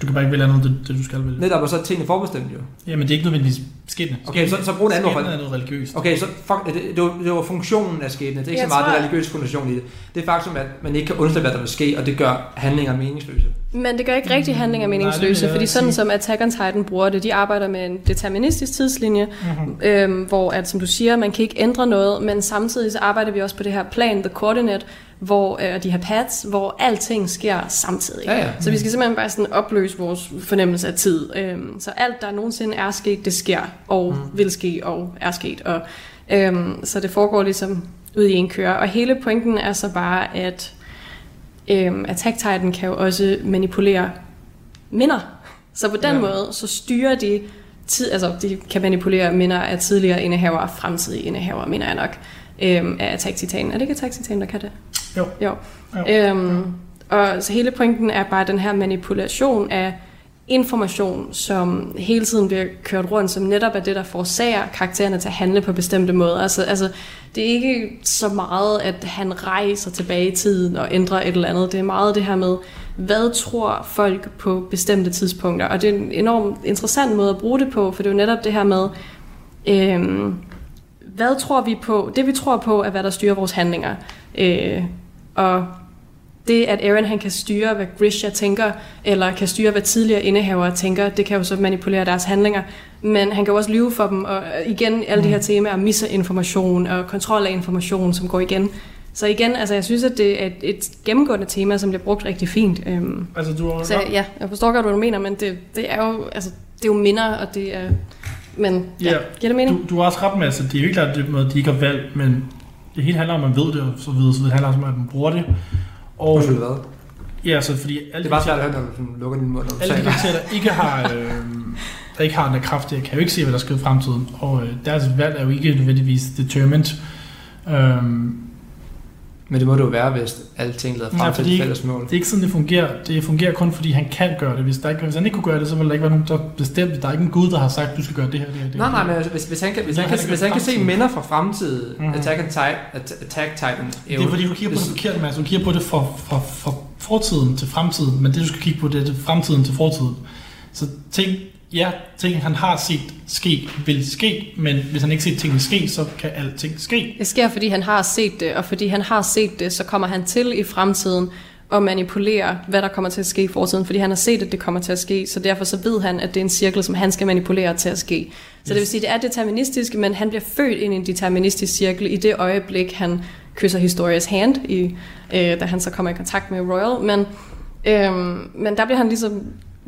[SPEAKER 6] du kan bare ikke vælge andet, det, det du skal vælge.
[SPEAKER 4] Netop, og så er tingene forbestemt jo.
[SPEAKER 6] Jamen, det er ikke nødvendigvis skæbne.
[SPEAKER 4] Okay, så, så brug en anden ord
[SPEAKER 6] er noget religiøst.
[SPEAKER 4] Okay, så fuck, det, det, var, det var funktionen af skæbne. Det er ikke
[SPEAKER 5] Jeg
[SPEAKER 4] så meget
[SPEAKER 5] tror-
[SPEAKER 4] det religiøse konnotation i det. Det er faktum, at man ikke kan undersøge, hvad der vil ske, og det gør handlinger meningsløse.
[SPEAKER 5] Men det gør ikke rigtig handlinger
[SPEAKER 6] Mm, nej, vil
[SPEAKER 5] meningsløse,
[SPEAKER 6] jeg
[SPEAKER 5] fordi sådan
[SPEAKER 6] sige.
[SPEAKER 5] som Attack on Titan bruger det, de arbejder med en deterministisk tidslinje,
[SPEAKER 6] Mm-hmm.
[SPEAKER 5] øhm, hvor at, som du siger, man kan ikke ændre noget, men samtidig så arbejder vi også på det her plan, the coordinate, hvor øh, de her pads, hvor alting sker samtidig.
[SPEAKER 4] Ja, ja.
[SPEAKER 5] Så vi skal simpelthen bare sådan opløse vores fornemmelse af tid. Øhm, så alt, der nogensinde er sket, det sker, og mm. vil ske, og er sket. Og, øhm, så det foregår ligesom ud i en køre. Og hele pointen er så bare, at øhm, Attack Titan kan jo også manipulere minder. Så på den
[SPEAKER 4] Ja.
[SPEAKER 5] måde, så styrer de tid, altså de kan manipulere minder af tidligere indehavere og fremtidige indehavere, mener jeg nok, øhm, af Attack Titan. Er det ikke Attack Titan, der kan det?
[SPEAKER 6] Jo.
[SPEAKER 5] Jo.
[SPEAKER 6] Jo.
[SPEAKER 5] Øhm, og så hele pointen er bare den her manipulation af information, som hele tiden bliver kørt rundt, som netop er det, der forårsager karaktererne til at handle på bestemte måder. Altså, altså, det er ikke så meget, at han rejser tilbage i tiden og ændrer et eller andet. Det er meget det her med, hvad tror folk på bestemte tidspunkter? Og det er en enormt interessant måde at bruge det på, for det er jo netop det her med, øh, hvad tror vi på? Det vi tror på er, hvad der styrer vores handlinger. Øh, og det, at Aaron han kan styre, hvad Grisha tænker, eller kan styre, hvad tidligere indehavere tænker, det kan jo så manipulere deres handlinger. Men han kan jo også lyve for dem, og igen, alle de her temaer, misinformation og kontrol af information, som går igen. Så igen, altså jeg synes, at det er et, et gennemgående tema, som bliver brugt rigtig fint. Øhm,
[SPEAKER 6] Altså, du har
[SPEAKER 5] så ja, jeg forstår godt, hvad du mener, men det, det er jo altså, det er jo minder, og det er... Men ja,
[SPEAKER 6] Ja,
[SPEAKER 5] giver det mening?
[SPEAKER 6] Du, du har også ret med, altså, det er jo ikke klart, måde, de ikke har valgt, men det hele handler om, at man ved det, og så videre, så det handler også om, at man bruger det. Og
[SPEAKER 4] Undskyld, hvad?
[SPEAKER 6] ja, så fordi alle
[SPEAKER 4] Det er bare svært at høre, når du lukker din mund,
[SPEAKER 6] alle de karakterer, der ikke har, øh, der ikke har den der kraft, jeg kan jo ikke se, hvad der sker i fremtiden. Og øh, deres valg er jo ikke nødvendigvis determined. Øhm,
[SPEAKER 4] Men det må det jo være, hvis alting leder frem til
[SPEAKER 6] fordi-
[SPEAKER 4] et fælles mål.
[SPEAKER 6] det er ikke sådan, det fungerer. Det fungerer kun, fordi han kan gøre det. Hvis, der ikke, hvis han ikke kunne gøre det, så ville der ikke være nogen, der bestemte. Der er ikke en gud, der har sagt, du skal gøre det her, det her, det her.
[SPEAKER 4] Nej, nej, men hvis, hvis han kan, hvis han
[SPEAKER 6] han
[SPEAKER 4] kan, hvis han kan se minder fra fremtiden,
[SPEAKER 6] Mhm.
[SPEAKER 4] mm-hmm. Attack, on Titan, Attack Titan,
[SPEAKER 6] Det er fordi, du kigger på det forkert, Mads. Du kigger på det fra, fra, fra fortiden til fremtiden, men det, du skal kigge på, det er det fremtiden til fortiden. Så ting, ja, ting, han har set ske, vil ske, men hvis han ikke set tingene ske, så kan alting ske.
[SPEAKER 5] Det sker, fordi han har set det, og fordi han har set det, så kommer han til i fremtiden at manipulere, hvad der kommer til at ske i fortiden, fordi han har set, at det kommer til at ske, så derfor så ved han, at det er en cirkel, som han skal manipulere til at ske. Så det vil sige, at det er deterministisk, men han bliver født ind i en deterministisk cirkel i det øjeblik, han kysser Historias hand, i, øh, da han så kommer i kontakt med Royal, men, øh, men der bliver han ligesom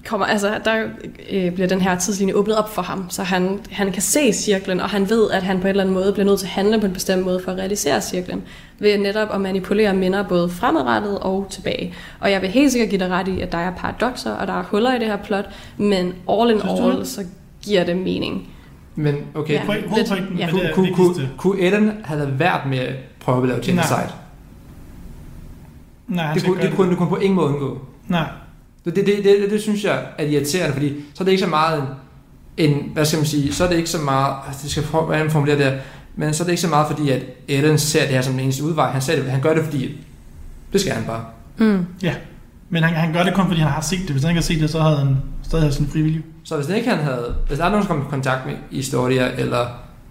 [SPEAKER 5] kommer, altså, der øh, bliver den her tidslinje åbnet op for ham, så han, han kan se cirklen, og han ved, at han på en eller anden måde bliver nødt til at handle på en bestemt måde for at realisere cirklen, ved netop at manipulere minder både fremadrettet og tilbage. Og jeg vil helt sikkert give dig ret i, at der er paradoxer, og der er huller i det her plot, men all in
[SPEAKER 6] Synes du
[SPEAKER 5] all, så giver det mening.
[SPEAKER 4] Men okay,
[SPEAKER 5] Ja.
[SPEAKER 6] Point- Hovedpointen
[SPEAKER 5] Ja.
[SPEAKER 4] kunne,
[SPEAKER 6] det
[SPEAKER 4] kunne, kunne, kunne Eden have lavet været med at prøve at lave genocide?
[SPEAKER 6] Nej, han
[SPEAKER 4] Det kunne, det kunne, det kunne på ingen måde undgå.
[SPEAKER 6] Nej,
[SPEAKER 4] Det, det, det, det, det, synes jeg er irriterende, fordi så er det ikke så meget en, en hvad skal man sige, så er det ikke så meget, altså, det skal hvordan man formulerer det her, men så er det ikke så meget fordi, at Ellen ser det her som den eneste udvej. Han, ser det, han gør det, fordi det skal han bare.
[SPEAKER 5] Mm.
[SPEAKER 6] men han, han gør det kun, fordi han har set det. Hvis han ikke har set det, så havde han stadig haft sin frivillige.
[SPEAKER 4] Så hvis ikke han havde, hvis der er nogen, som kommer i kontakt med Historia, eller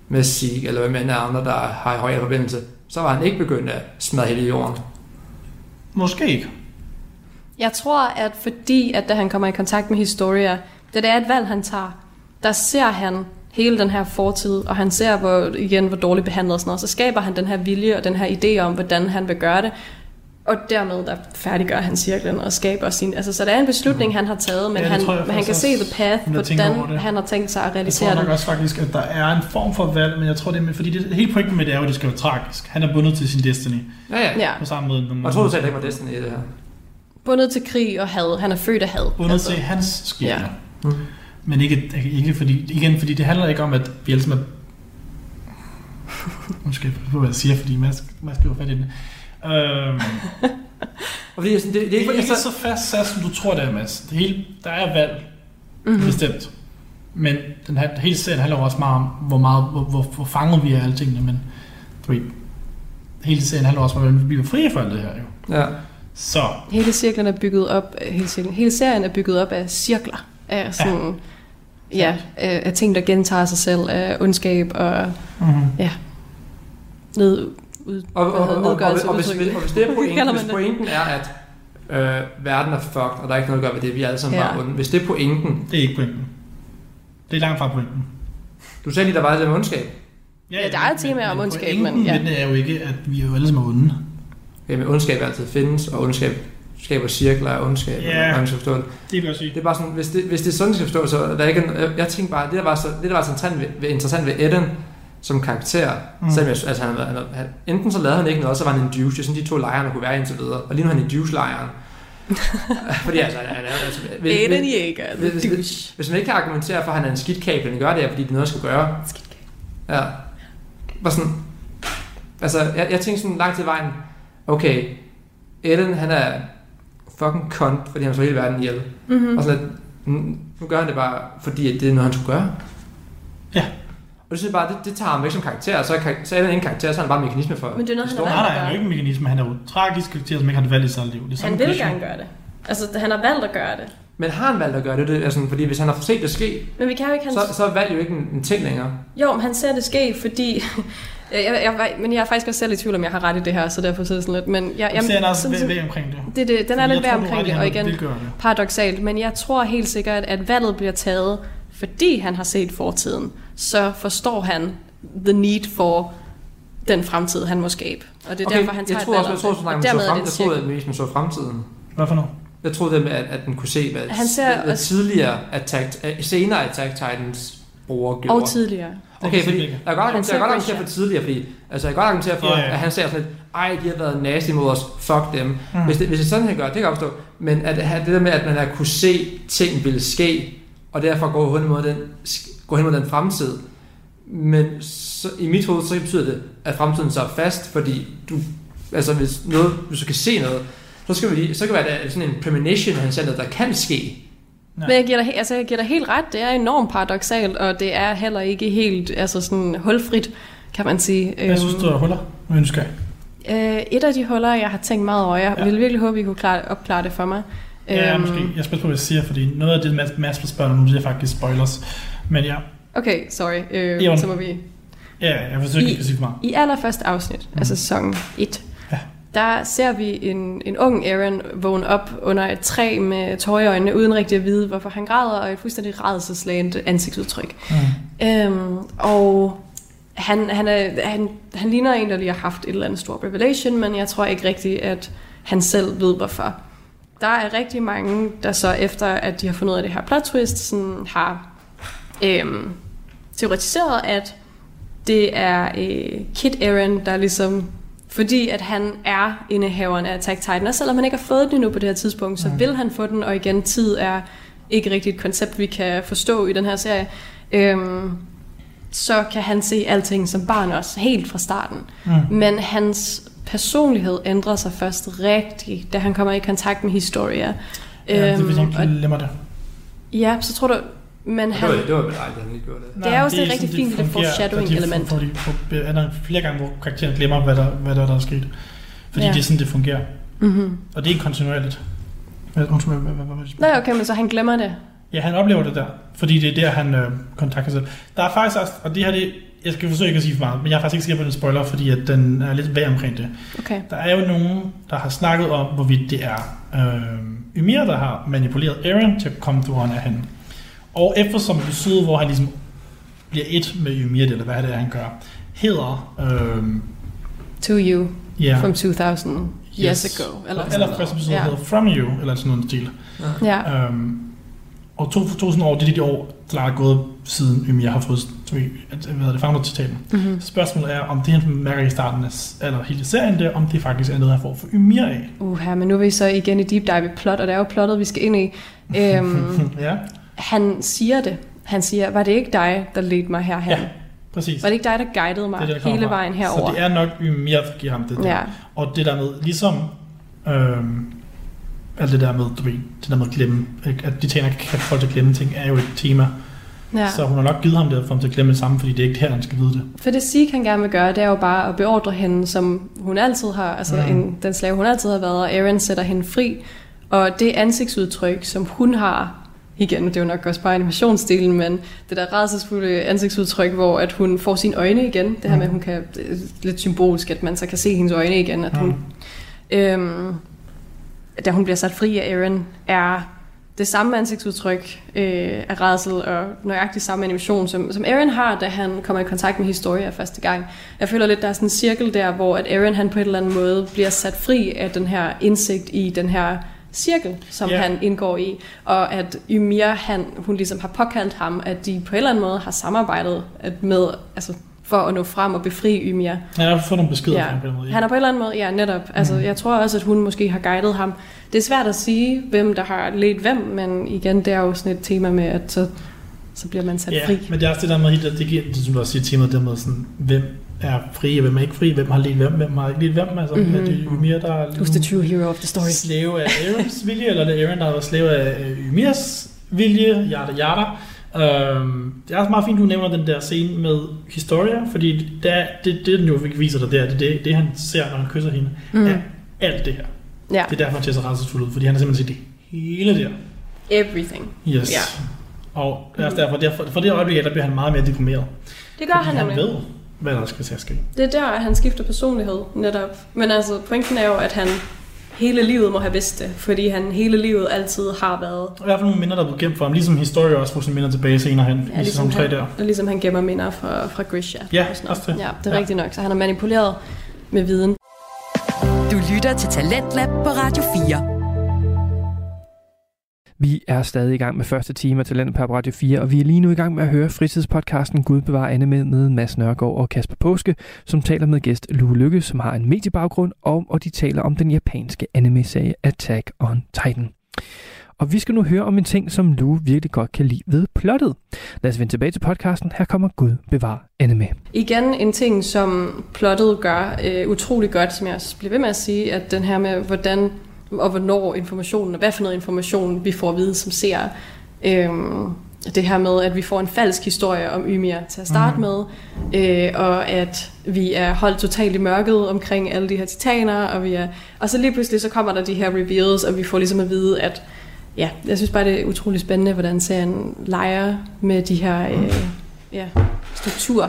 [SPEAKER 4] med Sig, eller hvem end er andre, der har i højere forbindelse, så var han ikke begyndt at smadre hele jorden.
[SPEAKER 6] Måske ikke.
[SPEAKER 5] Jeg tror, at fordi, at da han kommer i kontakt med Historia, da det er et valg, han tager, der ser han hele den her fortid, og han ser hvor, igen, hvor dårligt behandlet og sådan noget, så skaber han den her vilje og den her idé om, hvordan han vil gøre det, og dermed der færdiggør han cirklen og skaber sin... Altså, så det er en beslutning, han har taget, men
[SPEAKER 6] Ja, det
[SPEAKER 5] han,
[SPEAKER 6] tror jeg
[SPEAKER 5] men han kan se the path,
[SPEAKER 6] jeg
[SPEAKER 5] hvordan
[SPEAKER 6] det.
[SPEAKER 5] han har tænkt sig at
[SPEAKER 6] Jeg
[SPEAKER 5] realisere
[SPEAKER 6] tror nok
[SPEAKER 5] det.
[SPEAKER 6] også faktisk, at der er en form for valg, men jeg tror det er, fordi det, hele pointen med det er jo, at det skal være tragisk. Han er bundet til sin destiny
[SPEAKER 4] Ja, ja.
[SPEAKER 5] Ja,
[SPEAKER 6] på samme måde.
[SPEAKER 4] Og jeg troede, du sagde, at det ikke var Destiny i det her.
[SPEAKER 5] Bundet til krig og had. Han er født af had.
[SPEAKER 6] Bundet altså, til hans skæbne.
[SPEAKER 5] Ja.
[SPEAKER 4] Mm.
[SPEAKER 6] Men ikke, ikke fordi, igen, fordi det handler ikke om, at vi alle sammen er... Nu skal jeg prøve, hvad jeg siger, fordi Mads, Mads skal jo fat i den. Øhm,
[SPEAKER 4] Og fordi sådan, det, det, er
[SPEAKER 6] det
[SPEAKER 4] ikke,
[SPEAKER 6] er ikke
[SPEAKER 4] altså,
[SPEAKER 6] så fast sat, som du tror, det er, Mads. Det hele, der er valg,
[SPEAKER 5] Mm-hmm.
[SPEAKER 6] mm. bestemt. Men den her, hele serien handler også meget om, hvor, meget, hvor, hvor, hvor fanget vi er af alle tingene, men du ved, hele serien handler også om, hvordan vi bliver frie for alt det her, jo.
[SPEAKER 4] ja.
[SPEAKER 6] Så,
[SPEAKER 5] Hele cirklen er bygget op, hele, cirklen, hele serien er bygget op af cirkler. Af sådan, ja, ja af, af ting, der gentager sig selv, af ondskab og
[SPEAKER 6] mm-hmm.
[SPEAKER 5] ned, ud,
[SPEAKER 4] Og, og, og,
[SPEAKER 5] hedder,
[SPEAKER 4] og, og,
[SPEAKER 5] nedgørelse
[SPEAKER 4] og, hvis, og hvis det er pointen, hvis pointen er, at øh, verden er fucked, og der er ikke noget at gøre ved det, vi er alle sammen
[SPEAKER 5] Ja.
[SPEAKER 4] bare onde. Hvis det er pointen,
[SPEAKER 6] det er ikke pointen. Det er langt fra pointen.
[SPEAKER 4] du sagde lige, der var det med ondskab.
[SPEAKER 5] Ja, der er et tema om ondskab,
[SPEAKER 6] pointen
[SPEAKER 5] men ja.
[SPEAKER 6] er jo ikke, at vi er jo alle sammen onde.
[SPEAKER 4] Men ondskab altid findes, og ondskab skaber cirkler af ondskab,
[SPEAKER 6] Ja.
[SPEAKER 4] yeah. man skal forstå det.
[SPEAKER 6] Det vil sige.
[SPEAKER 4] Det er bare sådan, hvis det, hvis det er sådan, skal forstå, så er der ikke en, jeg, jeg tænker bare, det der var, så, det der var så interessant ved, ved, interessant ved Eden som karakter,
[SPEAKER 6] Mm.
[SPEAKER 4] selvom jeg, altså han, han, han, enten så lavede han ikke noget, så var han en douche, det er sådan de to lejre, der kunne være indtil videre, og lige nu er han i douche-lejren. Fordi altså, han er, altså hvis, hvis,
[SPEAKER 5] Jæger,
[SPEAKER 4] hvis-
[SPEAKER 5] the
[SPEAKER 4] hvis-
[SPEAKER 5] douche.
[SPEAKER 4] hvis man ikke kan argumentere for, at han er en skidtkab, men gør det, er, fordi det er noget, skal gøre. Ja. Bare sådan, altså, jeg, jeg tænkte sådan langt til vejen, okay, Ellen, han er fucking kont, fordi han slår hele verden ihjel.
[SPEAKER 5] Mm-hmm.
[SPEAKER 4] Og sådan mm, nu gør han det bare, fordi at det er noget, han skulle gøre.
[SPEAKER 6] Ja.
[SPEAKER 4] Og det synes jeg bare, det, det tager ham væk som karakter, og så er, så er den ingen karakter, så er han bare en mekanisme for
[SPEAKER 5] Men det er noget, han har
[SPEAKER 4] historien.
[SPEAKER 6] Nej,
[SPEAKER 5] valgt
[SPEAKER 6] nej,
[SPEAKER 5] at
[SPEAKER 6] han er jo ikke en mekanisme, han er jo tragisk karakter, som ikke har valgt i sit liv. Det er
[SPEAKER 5] Han vil gerne gøre det. Altså, han har valgt at gøre det.
[SPEAKER 4] Men har han valgt at gøre det? det er sådan, fordi hvis han har set det ske,
[SPEAKER 5] Men vi kan jo ikke... Hans...
[SPEAKER 4] så, så er valg jo ikke en, en ting længere.
[SPEAKER 5] Jo, men han ser det ske, fordi... jeg, jeg, jeg, men jeg er faktisk også selv i tvivl, om jeg har ret i det her, så derfor sidder sådan lidt. Men jeg,
[SPEAKER 6] Jamen, serien er også
[SPEAKER 5] sådan-
[SPEAKER 6] ved, ved omkring det.
[SPEAKER 5] det, det, den er lidt
[SPEAKER 6] tror, du
[SPEAKER 5] omkring det, og igen paradoxalt, men jeg tror helt sikkert, at valget bliver taget, fordi han har set fortiden. Så forstår han the need for den fremtid, han må skabe. Og det er
[SPEAKER 4] Okay,
[SPEAKER 5] derfor, han tager
[SPEAKER 4] jeg
[SPEAKER 5] et
[SPEAKER 4] troede
[SPEAKER 5] valg
[SPEAKER 4] også, jeg
[SPEAKER 5] det.
[SPEAKER 4] at så
[SPEAKER 5] dermed er
[SPEAKER 4] frem,
[SPEAKER 5] det
[SPEAKER 4] jeg
[SPEAKER 5] et
[SPEAKER 4] troede, at man så fremtiden.
[SPEAKER 6] Hvad for noget?
[SPEAKER 4] Jeg troede det med, at, at den kunne se, hvad,
[SPEAKER 5] Han ser
[SPEAKER 4] hvad
[SPEAKER 5] også-
[SPEAKER 4] tidligere Attack, uh, senere Attack Titans brugere gjorde.
[SPEAKER 5] Og tidligere.
[SPEAKER 4] Okay, fordi jeg kan godt,
[SPEAKER 5] Han
[SPEAKER 4] jeg godt argumentere for tidligere, fordi altså, jeg kan godt argumentere for, yeah, at han ser sådan lidt, ej, de har været nasty mod os, fuck dem.
[SPEAKER 6] Mm.
[SPEAKER 4] Hvis, det, hvis det sådan, han gør, det kan jeg forstå. Men at have det der med, at man har kunne se, ting ville ske, og derfor gå hen mod den, gå hen mod den fremtid. Men så, i mit hoved, så betyder det, at fremtiden så er fast, fordi du, altså hvis, noget, hvis du kan se noget, så skal vi så kan det være sådan en premonition, han ser noget, der kan ske.
[SPEAKER 6] Nej.
[SPEAKER 5] Men jeg giver, dig, altså, jeg giver dig helt ret, det er enormt paradoxalt, og det er heller ikke helt altså sådan hulfrit, kan man sige.
[SPEAKER 6] Jeg synes,
[SPEAKER 5] Øhm,
[SPEAKER 6] du har huller. Hvad ønsker?
[SPEAKER 5] Øh, et af de huller, jeg har tænkt meget over, jeg
[SPEAKER 6] Ja.
[SPEAKER 5] ville virkelig håbe, I kunne klare, opklare det for mig.
[SPEAKER 6] Ja,
[SPEAKER 5] Øhm,
[SPEAKER 6] måske. Jeg spiller på, hvad jeg siger, fordi noget af det, Mads, Mads spørger nu, det er faktisk spoilers. Men ja,
[SPEAKER 5] Okay, sorry. Øh, så må vi...
[SPEAKER 6] ja jeg forsøger
[SPEAKER 5] I-
[SPEAKER 6] ikke at sige for meget.
[SPEAKER 5] I allerførste afsnit, mm. altså sæson 1,
[SPEAKER 6] Ja.
[SPEAKER 5] Der ser vi en, en ung Aaron vågne op under et træ med tårer i øjnene, uden rigtig at vide, hvorfor han græder, og et fuldstændig rædselslagent ansigtsudtryk.
[SPEAKER 6] Mm.
[SPEAKER 5] Øhm, og han, han, er, han, han ligner en, der lige har haft et eller andet stort revelation, men jeg tror ikke rigtigt, at han selv ved, hvorfor. Der er rigtig mange, der så efter, at de har fundet ud af det her plot twist, sådan har øhm, teoretiseret, at det er øh, Kit Aaron, der ligesom, fordi at han er indehaveren af Attack Titan, og selvom han ikke har fået den endnu på det her tidspunkt, så vil han få den, og igen, tid er ikke rigtigt et koncept, vi kan forstå i den her serie. Øhm, så kan han se alting som barn også, helt fra starten.
[SPEAKER 6] Mm.
[SPEAKER 5] Men hans personlighed ændrer sig først rigtigt, da han kommer i kontakt med Historia.
[SPEAKER 6] Ja, det vil
[SPEAKER 5] Øhm,
[SPEAKER 6] jeg glemmer det.
[SPEAKER 5] ja, så tror du... Men
[SPEAKER 4] Det
[SPEAKER 5] han,
[SPEAKER 4] var, det var vel ej, at han ikke gjorde det.
[SPEAKER 5] Det er også det
[SPEAKER 6] sådan,
[SPEAKER 5] rigtig fint lille
[SPEAKER 6] fungerer,
[SPEAKER 5] foreshadowing
[SPEAKER 6] og de
[SPEAKER 5] element.
[SPEAKER 6] Får, de, får, er der flere gange, hvor karakteren glemmer, hvad der, hvad der, der er sket. Fordi
[SPEAKER 5] Ja.
[SPEAKER 6] det er sådan, det fungerer.
[SPEAKER 5] mm-hmm.
[SPEAKER 6] Og det er ikke kontinuerligt. Hvad, undskyld, hvad, hvad, hvad, hvad,
[SPEAKER 5] Nej, okay, men så han glemmer det.
[SPEAKER 6] Ja, han oplever det der, fordi det er der, han øh, kontakter sig. Der er faktisk også, og det her, det, jeg skal forsøge ikke at sige for meget, men jeg er faktisk ikke sikker på, den spoiler, fordi at den er lidt vag omkring det.
[SPEAKER 5] Okay.
[SPEAKER 6] Der er jo nogen, der har snakket om, hvorvidt det er øh, Ymir, der har manipuleret Eren til at komme hvor han er henne. Og eftersom episode, hvor han ligesom bliver et med Ymir, eller hvad det er, han gør, hedder... Øh,
[SPEAKER 5] To You
[SPEAKER 6] ja,
[SPEAKER 5] from 2000 years
[SPEAKER 6] Yes.
[SPEAKER 5] ago. Eller,
[SPEAKER 6] eller, første episode
[SPEAKER 5] ja.
[SPEAKER 6] hedder From You, eller sådan noget stil.
[SPEAKER 5] Ja.
[SPEAKER 6] Øhm, og to, 2000 år, det er de år, der er gået siden Ymir har fået hvad det, fanget titalen.
[SPEAKER 5] Mm-hmm.
[SPEAKER 6] Spørgsmålet er, om det han mærker i starten af, eller hele serien, det er, om det faktisk er noget, han får for Ymir af.
[SPEAKER 5] Uha, men nu er vi så igen i deep dive i plot, og det er jo plottet, vi skal ind i. Øhm,
[SPEAKER 6] ja,
[SPEAKER 5] han siger det. Han siger, var det ikke dig, der ledte mig herhen?
[SPEAKER 6] Ja, præcis.
[SPEAKER 5] Var det ikke dig, der guidede mig
[SPEAKER 6] Det er der kommer
[SPEAKER 5] hele vejen herover?
[SPEAKER 6] Så det er nok Ymir, der giver ham det der.
[SPEAKER 5] Ja,
[SPEAKER 6] Og det der med, ligesom øhm, alt det der med, du ved, det der med at glemme, at de tænker, kan folk til at glemme ting, er jo et tema.
[SPEAKER 5] ja.
[SPEAKER 6] Så hun har nok givet ham det, for ham til at glemme det samme, fordi det er ikke her, han skal vide det.
[SPEAKER 5] For det Zeke han gerne vil gøre, det er jo bare at beordre hende, som hun altid har, altså
[SPEAKER 6] mm.
[SPEAKER 5] en, den slave, hun altid har været, og Aaron sætter hende fri. Og det ansigtsudtryk, som hun har, igen, det er jo nok også bare animationsdelen, men det der rædselsfulde ansigtsudtryk, hvor at hun får sine øjne igen, det her med, at hun kan, lidt symbolisk, at man så kan se hendes øjne igen, at hun,
[SPEAKER 6] Mm.
[SPEAKER 5] øhm, da hun bliver sat fri af Aaron, er det samme ansigtsudtryk øh, af rædsel og nøjagtigt samme animation, som, som Aaron har, da han kommer i kontakt med Historia første gang. Jeg føler lidt, der er sådan en cirkel der, hvor at Aaron han på en eller anden måde bliver sat fri af den her indsigt i den her cirkel, som
[SPEAKER 6] Ja.
[SPEAKER 5] yeah. han indgår i, og at Ymir, han, hun ligesom har påkaldt ham, at de på en eller anden måde har samarbejdet at med, altså for at nå frem og befri Ymir.
[SPEAKER 6] Jeg har fået nogle beskeder
[SPEAKER 5] Ja.
[SPEAKER 6] fra ham på den måde.
[SPEAKER 5] Han er på en eller anden måde, ja netop. Altså,
[SPEAKER 6] Mhm.
[SPEAKER 5] Jeg tror også, at hun måske har guidet ham. Det er svært at sige, hvem der har ledt hvem, men igen, det er jo sådan et tema med, at så, så bliver man sat
[SPEAKER 6] Ja,
[SPEAKER 5] fri.
[SPEAKER 6] men det er også det der med, at det giver, det, som du også siger, temaet der med sådan, hvem er fri, og hvem er ikke fri, hvem har lidt hvem, hvem har ikke lidt hvem, altså
[SPEAKER 5] Mhm.
[SPEAKER 6] mm-hmm. er det Ymir, der er
[SPEAKER 5] Who's the true hero of the story?
[SPEAKER 6] slave af Aarons vilje, eller er det Aaron, der har været slave af øh, Ymirs vilje, yada yada. Øhm, det er også meget fint, du nævner den der scene med Historia, fordi det, er, det, det den jo viser dig der, det er det, det, han ser, når han kysser hende, mm. Er alt det her.
[SPEAKER 5] Ja,
[SPEAKER 6] Det er derfor, han ser så rædselsfuld ud, fordi han har simpelthen set det hele der.
[SPEAKER 5] everything.
[SPEAKER 6] Yes.
[SPEAKER 5] Ja.
[SPEAKER 6] Og det er også derfor, derfor, for det øjeblik, der bliver han meget mere deprimeret.
[SPEAKER 5] Det gør
[SPEAKER 6] fordi
[SPEAKER 5] han
[SPEAKER 6] han
[SPEAKER 5] nemlig.
[SPEAKER 6] ved, hvad der skal til at ske.
[SPEAKER 5] Det er der, at han skifter personlighed, netop. Men altså, pointen er jo, at han hele livet må have vidst det, fordi han hele livet altid har været,
[SPEAKER 6] Og i hvert fald nogle minder, der er blevet gemt for ham, ligesom Historia også får sine minder tilbage senere hen,
[SPEAKER 5] Ja,
[SPEAKER 6] i
[SPEAKER 5] ligesom
[SPEAKER 6] sæson 3
[SPEAKER 5] han-
[SPEAKER 6] der.
[SPEAKER 5] og ligesom han gemmer minder fra, fra Grisha.
[SPEAKER 6] Ja,
[SPEAKER 5] og sådan
[SPEAKER 6] også det.
[SPEAKER 5] Ja, det er
[SPEAKER 6] Ja.
[SPEAKER 5] rigtigt nok. Så han har manipuleret med viden.
[SPEAKER 2] Du lytter til Talentlab på Radio 4.
[SPEAKER 3] Vi er stadig i gang med første time af Talent på Radio 4, og vi er lige nu i gang med at høre fritidspodcasten Gud bevarer anime med Mads Nørgaard og Kasper Påske, som taler med gæst Lue Lykke, som har en mediebaggrund, og, og de taler om den japanske anime-serie Attack on Titan. Og vi skal nu høre om en ting, som Lue virkelig godt kan lide ved plottet. Lad os vende tilbage til podcasten. Her kommer Gud bevar anime.
[SPEAKER 5] Igen en ting, som plottet gør øh, utrolig godt, som jeg også bliver ved med at sige, at den her med, hvordan og hvornår informationen, og hvad for noget information vi får at vide som ser. Øhm, det her med, at vi får en falsk historie om Ymir til at starte mm. med, øh, og at vi er holdt totalt i mørket omkring alle de her titaner, og, vi er, og så lige pludselig så kommer der de her reveals, og vi får ligesom at vide, at ja, jeg synes bare, det er utrolig spændende, hvordan serien leger med de her øh, ja, strukturer.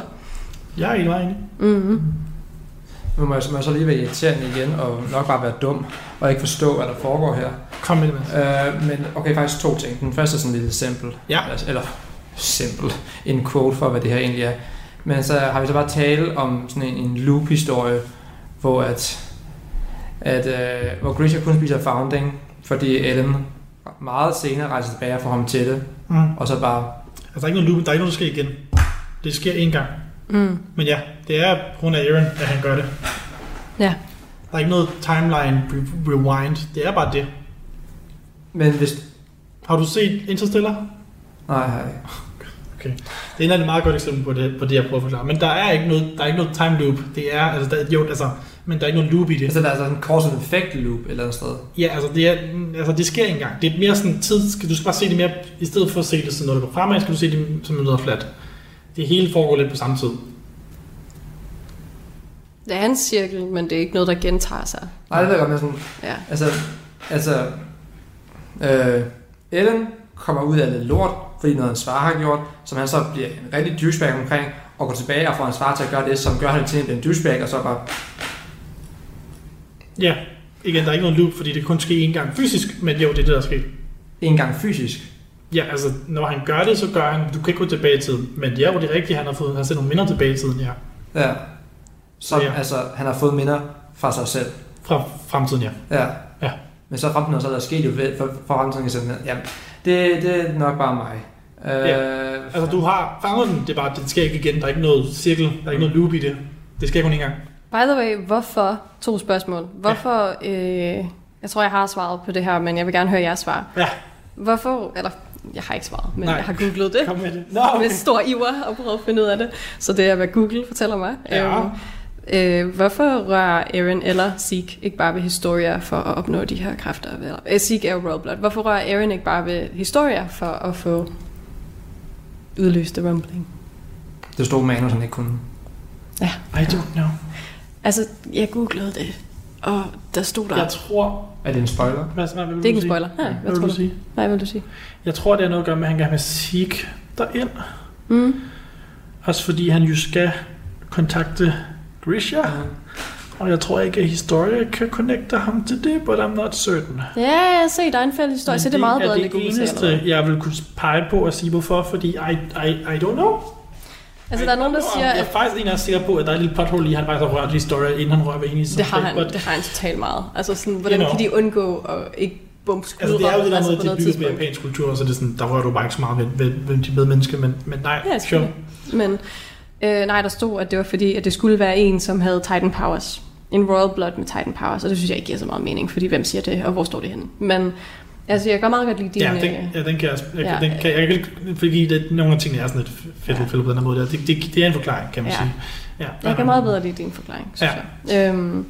[SPEAKER 6] Jeg er i vejen.
[SPEAKER 5] Mm-hmm.
[SPEAKER 4] Nu må jeg, må jeg så lige være irriterende igen, og nok bare være dum, og ikke forstå, hvad der foregår her.
[SPEAKER 6] Kom med det.
[SPEAKER 4] Øh, men okay, faktisk to ting. Den første er sådan lidt simpel.
[SPEAKER 6] Ja.
[SPEAKER 4] Eller simpel. En quote for, hvad det her egentlig er. Men så har vi så bare tale om sådan en, en loop-historie, hvor at, at øh, hvor Grisha kun spiser founding, fordi Ellen meget senere rejser tilbage og får ham til det,
[SPEAKER 6] Mm.
[SPEAKER 4] og så bare,
[SPEAKER 6] Altså, der er ikke noget loop, der er ikke noget, der sker igen. Det sker én gang.
[SPEAKER 5] Mm.
[SPEAKER 6] Men ja, det er på grund af Aaron, at han gør det.
[SPEAKER 5] Ja.
[SPEAKER 6] Der er ikke noget timeline re- rewind. Det er bare det.
[SPEAKER 4] men hvis,
[SPEAKER 6] Har du set Interstellar?
[SPEAKER 4] nej, nej,
[SPEAKER 6] Det er en af de meget godt eksempel på det, på det, jeg prøver at forklare. Men der er ikke noget, der er ikke noget time loop. Det er, altså, der, jo, altså, men der er ikke noget loop i det.
[SPEAKER 4] altså der er sådan en cause and effect loop et eller andet sted.
[SPEAKER 6] Ja, altså det, er, altså det sker engang. Det er mere sådan tid, skal, du skal bare se det mere, i stedet for at se det sådan noget, der går fremad, skal du se det som noget flat. Det hele foregår lidt på samme tid.
[SPEAKER 5] Det er en cirkel, men det er ikke noget, der gentager sig.
[SPEAKER 4] Nej, det ved jeg godt, men sådan,
[SPEAKER 5] Ja.
[SPEAKER 4] Altså, altså øh, Ellen kommer ud af lidt lort, fordi noget hans far har gjort, som han så bliver en rigtig douchebag omkring, og går tilbage og får hans far til at gøre det, som gør han til en douchebag, og så bare,
[SPEAKER 6] Ja, igen, der er ikke noget loop, fordi det kun sker én gang fysisk, men jo, det er det, der er sket.
[SPEAKER 4] en gang fysisk.
[SPEAKER 6] Ja, altså, når han gør det, så gør han, du kan ikke gå tilbage i tiden, men ja, hvor det er rigtigt, han har fået, han har sendt nogle minder tilbage i tiden, ja.
[SPEAKER 4] Ja. Som,
[SPEAKER 6] Ja.
[SPEAKER 4] ja. altså, han har fået minder fra sig selv.
[SPEAKER 6] Fra fremtiden, ja.
[SPEAKER 4] Ja.
[SPEAKER 6] Ja.
[SPEAKER 4] Men så fremtiden, så er der sket jo ved, for, for fremtiden, sådan, ja, det, det er nok bare mig. Øh,
[SPEAKER 6] Ja. Altså, du har fanget den, det er bare, det sker ikke igen, der er ikke noget cirkel, der er ikke noget loop i det. Det sker kun en gang.
[SPEAKER 5] By the way, hvorfor, to spørgsmål. Hvorfor, øh, jeg tror, jeg har svaret på det her, men jeg vil gerne høre jeres svar.
[SPEAKER 6] Ja.
[SPEAKER 5] Hvorfor, eller jeg har ikke svaret, men
[SPEAKER 6] Nej.
[SPEAKER 5] jeg har googlet det.
[SPEAKER 6] Kom med det. Nå,
[SPEAKER 5] Med stor iver og prøvet at finde ud af det. Så det er, hvad Google fortæller mig.
[SPEAKER 6] Ja.
[SPEAKER 5] Øhm, øh, hvorfor rører Aaron eller Zeke ikke bare ved Historia for at opnå de her kræfter? Eller, øh, Zeke er jo Royal Blood. Hvorfor rører Aaron ikke bare ved Historia for at få udløst the rumbling?
[SPEAKER 4] det stod manus, han ikke kunne.
[SPEAKER 6] I don't know.
[SPEAKER 5] Altså, jeg googlede det, og der stod der...
[SPEAKER 6] Jeg tror...
[SPEAKER 4] Er det en spoiler?
[SPEAKER 6] Hvad, hvad vil
[SPEAKER 5] det er ikke en spoiler.
[SPEAKER 6] Sige?
[SPEAKER 5] Nej,
[SPEAKER 6] hvad
[SPEAKER 5] hvad
[SPEAKER 6] vil
[SPEAKER 5] tror
[SPEAKER 6] du
[SPEAKER 5] du?
[SPEAKER 6] sige?
[SPEAKER 5] Nej, hvad vil du sige?
[SPEAKER 6] Jeg tror, det er noget at gøre med, at han gerne vil Zeke derind.
[SPEAKER 5] Mm.
[SPEAKER 6] Også fordi han jo skal kontakte Grisha. Og jeg tror ikke, at Historia kan connecte ham til det, but I'm not certain.
[SPEAKER 5] Ja, jeg ser, der er en fælles historie, så det er meget bedre,
[SPEAKER 6] det
[SPEAKER 5] end det
[SPEAKER 6] eneste, jeg vil kunne pege på at sige hvorfor, fordi I, I, I don't know.
[SPEAKER 5] Altså, der er nogen, der siger,
[SPEAKER 6] Jeg er faktisk en, der er sikker på, at der er et lille pothul i, han faktisk har rørt Historia, inden han rører ved hende i
[SPEAKER 5] det har han,
[SPEAKER 6] but-
[SPEAKER 5] det har han totalt meget. Altså, sådan, hvordan
[SPEAKER 6] You know.
[SPEAKER 5] kan de undgå at ikke bumpe skuldre?
[SPEAKER 6] Altså, det er jo det der
[SPEAKER 5] altså,
[SPEAKER 6] med, at de bygger
[SPEAKER 5] tidspunkt.
[SPEAKER 6] japansk kultur, så det er sådan, der rører du bare ikke så meget ved, ved, ved de medmennesker, men, men nej,
[SPEAKER 5] Ja,
[SPEAKER 6] sure.
[SPEAKER 5] Men øh, nej, der stod, at det var fordi, at det skulle være en, som havde Titan Powers. En Royal Blood med Titan Powers, og det synes jeg ikke giver så meget mening, fordi hvem siger det, og hvor står det henne? Men altså, jeg kan meget godt lide din...
[SPEAKER 6] Ja, den,
[SPEAKER 5] øh,
[SPEAKER 6] ja, den kan jeg, jeg,
[SPEAKER 5] ja.
[SPEAKER 6] ja. den kan, jeg kan fordi det, nogle af tingene er sådan lidt fedt
[SPEAKER 5] Ja.
[SPEAKER 6] ja. på den her måde. Der. Det, det, det, er en forklaring, kan man
[SPEAKER 5] Ja.
[SPEAKER 6] sige. Ja.
[SPEAKER 5] Jeg kan meget bedre lide din forklaring, synes ja. jeg. Øhm,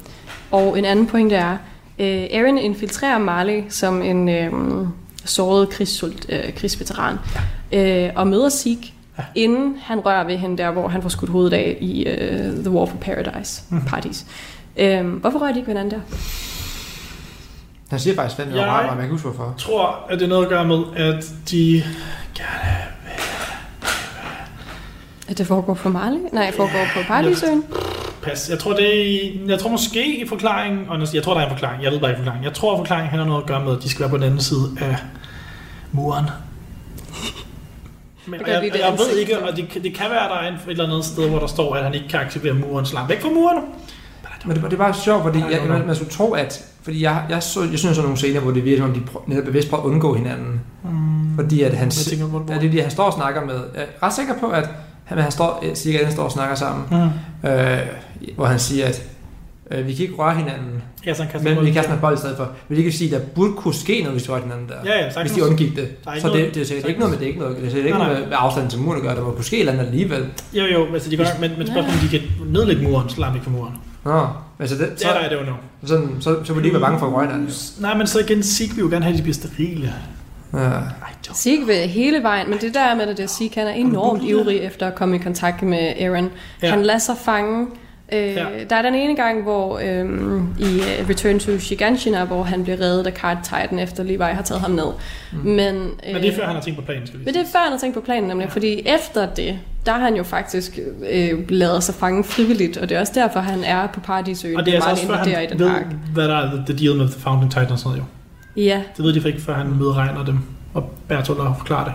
[SPEAKER 5] og en anden pointe er, øh, Aaron infiltrerer Marley som en øh, såret krigssult, øh, krigsveteran, øh, og møder Zeke, ja. inden han rører ved hende der, hvor han får skudt hovedet af i øh, The War for Paradise
[SPEAKER 6] Mhm.
[SPEAKER 5] parties. Øh, hvorfor rører de ikke ved hinanden der?
[SPEAKER 4] Han siger faktisk fandme,
[SPEAKER 6] Jeg-
[SPEAKER 4] jeg... mig, men jeg kan huske hvorfor.
[SPEAKER 6] Jeg tror, at det er noget at gøre med, at de gerne
[SPEAKER 5] At det foregår på Marley? Nej, foregår på Paradisøen?
[SPEAKER 6] Pas. Jeg tror, det er, i- jeg tror måske i forklaringen, og jeg tror, der er en forklaring, jeg ved bare ikke forklaringen. Jeg tror, at forklaringen har noget at gøre med, at de skal være på den anden side af muren. Men
[SPEAKER 5] Jeg
[SPEAKER 6] jeg, jeg,
[SPEAKER 5] det
[SPEAKER 6] jeg ved ikke, og det, kan- det kan være, at der er en, et eller andet sted, hvor der står, at han ikke kan aktivere muren. Så langt væk fra muren.
[SPEAKER 4] Men det, det var sjovt, fordi
[SPEAKER 6] I
[SPEAKER 4] jeg, man, man skulle tro, at... Fordi jeg, jeg, så, jeg synes sådan nogle scener, hvor det virker, som om de netop bevidst prøver at undgå hinanden.
[SPEAKER 6] Mm,
[SPEAKER 4] Fordi at han,
[SPEAKER 6] tænker, hvor, hvor,
[SPEAKER 4] ja, det er det, han står og snakker med. Jeg er ret sikker på, at han, han står, cirka han står og snakker sammen,
[SPEAKER 6] Mm.
[SPEAKER 4] øh, hvor han siger, at øh, vi kan ikke røre hinanden,
[SPEAKER 6] Ja, så han kan
[SPEAKER 4] men vi kan med bold i stedet for. Men det kan sige, at der burde kunne ske noget, hvis vi rørte hinanden der.
[SPEAKER 6] Ja, ja, sagtens.
[SPEAKER 4] hvis de undgik det.
[SPEAKER 6] Er ikke
[SPEAKER 4] Så det, det, er sikkert ikke noget med det, er ikke noget, det er sikkert ikke
[SPEAKER 6] Nej,
[SPEAKER 4] noget med, med afstanden til muren at gøre. Der må kunne ske eller andet alligevel.
[SPEAKER 6] Jo, jo, altså de gør, men, men spørgsmålet er, om de kan nedlægge muren, så langt væk fra muren.
[SPEAKER 4] Nå, altså det,
[SPEAKER 6] er
[SPEAKER 4] så,
[SPEAKER 6] det jo nu.
[SPEAKER 4] sådan, så, så vil de ikke være bange for at røre hinanden.
[SPEAKER 6] Nej, men så igen, Sig vil jo gerne have, at de bliver sterile.
[SPEAKER 4] Ja.
[SPEAKER 5] Zeke vil hele vejen, men det der er med det, det er Zeke, han er enormt ivrig efter at komme i kontakt med Aaron.
[SPEAKER 6] Ja.
[SPEAKER 5] Han lader sig fange. Øh,
[SPEAKER 6] Ja.
[SPEAKER 5] Der er den ene gang, hvor øhm, i øh, Return to Shiganshina, hvor han bliver reddet af Card Titan, efter Levi har taget ham ned. Mm. Men, øh,
[SPEAKER 6] Men det er før, han har tænkt på planen, skal vi
[SPEAKER 5] men det er før, han har tænkt på planen, nemlig, fordi efter det, der har han jo faktisk øh, lavet sig fange frivilligt, og det er også derfor, han er på Paradisøen.
[SPEAKER 6] Og det er altså også før, han
[SPEAKER 5] i den
[SPEAKER 6] ved,
[SPEAKER 5] park.
[SPEAKER 6] hvad der er the deal med the Founding Titan og sådan noget jo.
[SPEAKER 5] Ja,
[SPEAKER 6] Det ved de ikke, før han medregner dem, og Bertolt og forklarer det.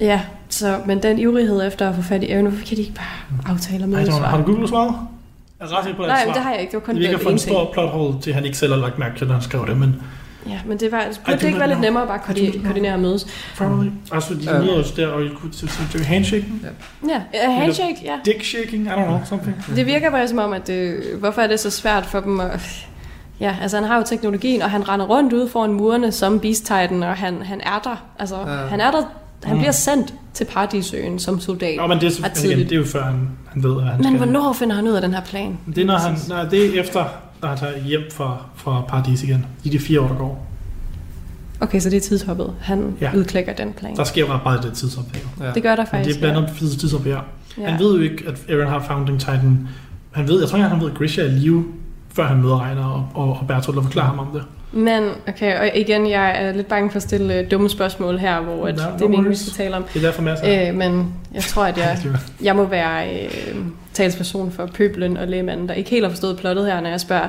[SPEAKER 5] Ja. Så, men den ivrighed efter at få fat i Aaron, hvorfor kan de ikke bare aftale noget
[SPEAKER 6] det var, har du googlet svaret? Jeg er ret på, at
[SPEAKER 5] Nej,
[SPEAKER 6] det er
[SPEAKER 5] men
[SPEAKER 6] et
[SPEAKER 5] det har jeg ikke. Det var kun
[SPEAKER 6] Det for en stor plot hole til, at han ikke selv har lagt mærke til, når han skrev det, men
[SPEAKER 5] Ja, men det, var,
[SPEAKER 6] I
[SPEAKER 5] burde det ikke være lidt nemmere bare at
[SPEAKER 6] I do not
[SPEAKER 5] koordi-
[SPEAKER 6] know.
[SPEAKER 5] koordinere og mødes?
[SPEAKER 6] probably. Også fordi de
[SPEAKER 4] Ja.
[SPEAKER 6] møder os der, og I kunne til, handshaking,
[SPEAKER 5] Ja, uh, handshake, ja.
[SPEAKER 6] dick shaking, I don't know, something.
[SPEAKER 5] Det virker bare som om, at det, hvorfor er det så svært for dem at... Ja, altså han har jo teknologien, og han render rundt ude foran murene som Beast Titan, og han, han er der. Altså,
[SPEAKER 4] Ja.
[SPEAKER 5] han er der. Han
[SPEAKER 6] Mm.
[SPEAKER 5] bliver sendt til Paradisøen som soldat.
[SPEAKER 6] Nå, men det, er, men igen, det er jo før, han, han ved, at han
[SPEAKER 5] Men
[SPEAKER 6] skal...
[SPEAKER 5] hvornår finder han ud af den her plan?
[SPEAKER 6] Det er, når han, nej, det er efter, når han tager hjem fra, fra Paradis igen. I de fire år, der går.
[SPEAKER 5] Okay, så det er tidshoppet. Han
[SPEAKER 6] Ja.
[SPEAKER 5] ja. udklækker den plan.
[SPEAKER 6] Der sker meget i det tidsopdag.
[SPEAKER 4] Ja.
[SPEAKER 5] Det gør der
[SPEAKER 6] Men det
[SPEAKER 5] faktisk,
[SPEAKER 6] er blandt andet fordi tidsopdag.
[SPEAKER 5] ja.
[SPEAKER 6] Han ved jo ikke, at Aaron har Founding Titan. Han ved, jeg tror ikke, han ved, at Grisha er i live. før han møder Reiner og, og, og Bertolt og forklarer ham om det.
[SPEAKER 5] Men, okay, og igen, jeg er lidt bange for at stille uh, dumme spørgsmål her, hvor at
[SPEAKER 6] No,
[SPEAKER 5] det er meningen, vi skal tale om.
[SPEAKER 6] Det er derfor masser.
[SPEAKER 5] Øh, men jeg tror, at jeg, jeg må være øh, talsperson for pøblen og lægmanden, der ikke helt har forstået plottet her, når jeg spørger,